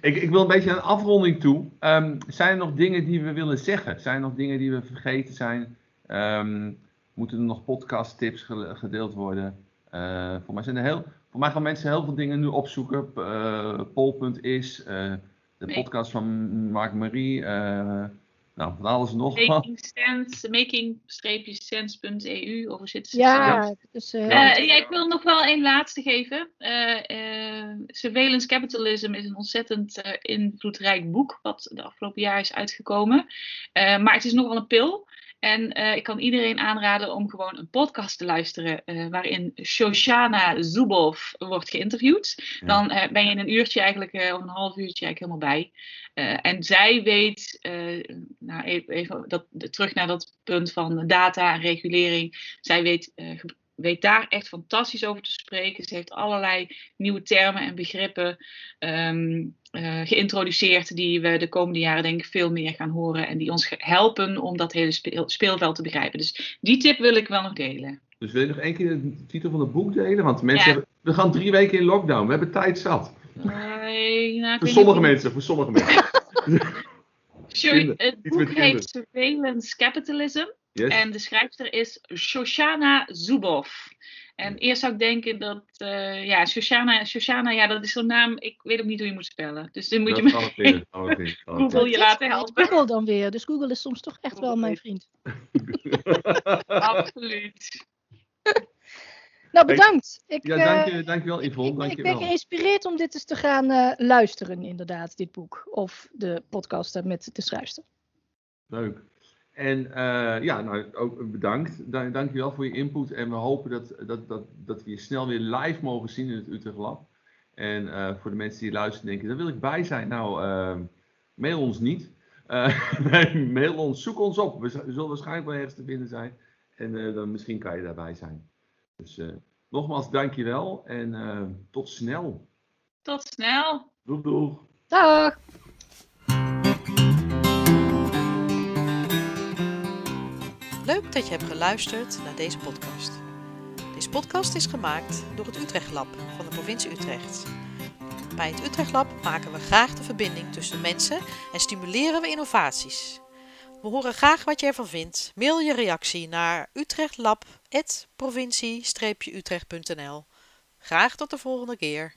Ik, ik, wil een beetje een afronding toe. Um, zijn er nog dingen die we willen zeggen? Zijn er nog dingen die we vergeten zijn? Um, moeten er nog podcast tips gedeeld worden? Uh, voor, mij zijn er heel, voor mij gaan mensen heel veel dingen nu opzoeken. Uh, Pol.is, uh, de podcast van Mark Marie. Nou, van alles nog. Making sense, making-sense.eu, of zit ze? Ja, dus, uh, ja, ik wil nog wel een laatste geven. Uh, Surveillance Capitalism is een ontzettend invloedrijk boek, wat de afgelopen jaar is uitgekomen. maar het is nog wel een pil. En uh, ik kan iedereen aanraden om gewoon een podcast te luisteren uh, waarin Shoshana Zuboff wordt geïnterviewd. Dan uh, ben je in een uurtje eigenlijk, of een half uurtje eigenlijk helemaal bij. en zij weet, nou even, even dat, terug naar dat punt van data en regulering. Zij weet weet daar echt fantastisch over te spreken. Ze heeft allerlei nieuwe termen en begrippen um, uh, geïntroduceerd die we de komende jaren denk ik veel meer gaan horen en die ons helpen om dat hele speel, speelveld te begrijpen. Dus die tip wil ik wel nog delen. Dus wil je nog één keer de titel van het boek delen? Want mensen hebben, we gaan drie weken in lockdown. We hebben tijd zat. Nee, nou, voor sommige mensen, voor sommige mensen. Sorry, het boek heet Surveillance Capitalism. En de schrijfster is Shoshana Zuboff. En eerst zou ik denken dat, uh, ja, Shoshana, Shoshana, ja, dat is zo'n naam, ik weet ook niet hoe je moet spellen. Dus dan moet je me Google je laten helpen. Google dan weer, dus Google is soms toch echt wel mijn vriend. Absoluut. Nou, bedankt. Ik, ja, dank je, dankjewel Yvonne. Dank ik, ik ben geïnspireerd om dit eens te gaan uh, luisteren, inderdaad, dit boek. Of de podcast met de schrijfster. Leuk. En uh, ja, nou, ook bedankt. Dank, dankjewel voor je input. En we hopen dat, dat, dat, dat we je snel weer live mogen zien in het Utrecht Lab. En uh, voor de mensen die luisteren denken, daar wil ik bij zijn. Nou, uh, mail ons niet. mail ons, zoek ons op. We zullen waarschijnlijk wel ergens te vinden zijn. En dan misschien kan je daarbij zijn. Dus nogmaals, dankjewel. En tot snel. Tot snel. Doeg, doeg. Dag. Leuk dat je hebt geluisterd naar deze podcast. Deze podcast is gemaakt door het Utrecht Lab van de provincie Utrecht. Bij het Utrecht Lab maken we graag de verbinding tussen mensen en stimuleren we innovaties. We horen graag wat je ervan vindt. Mail je reactie naar utrechtlab.provincie-utrecht.nl. Graag tot de volgende keer.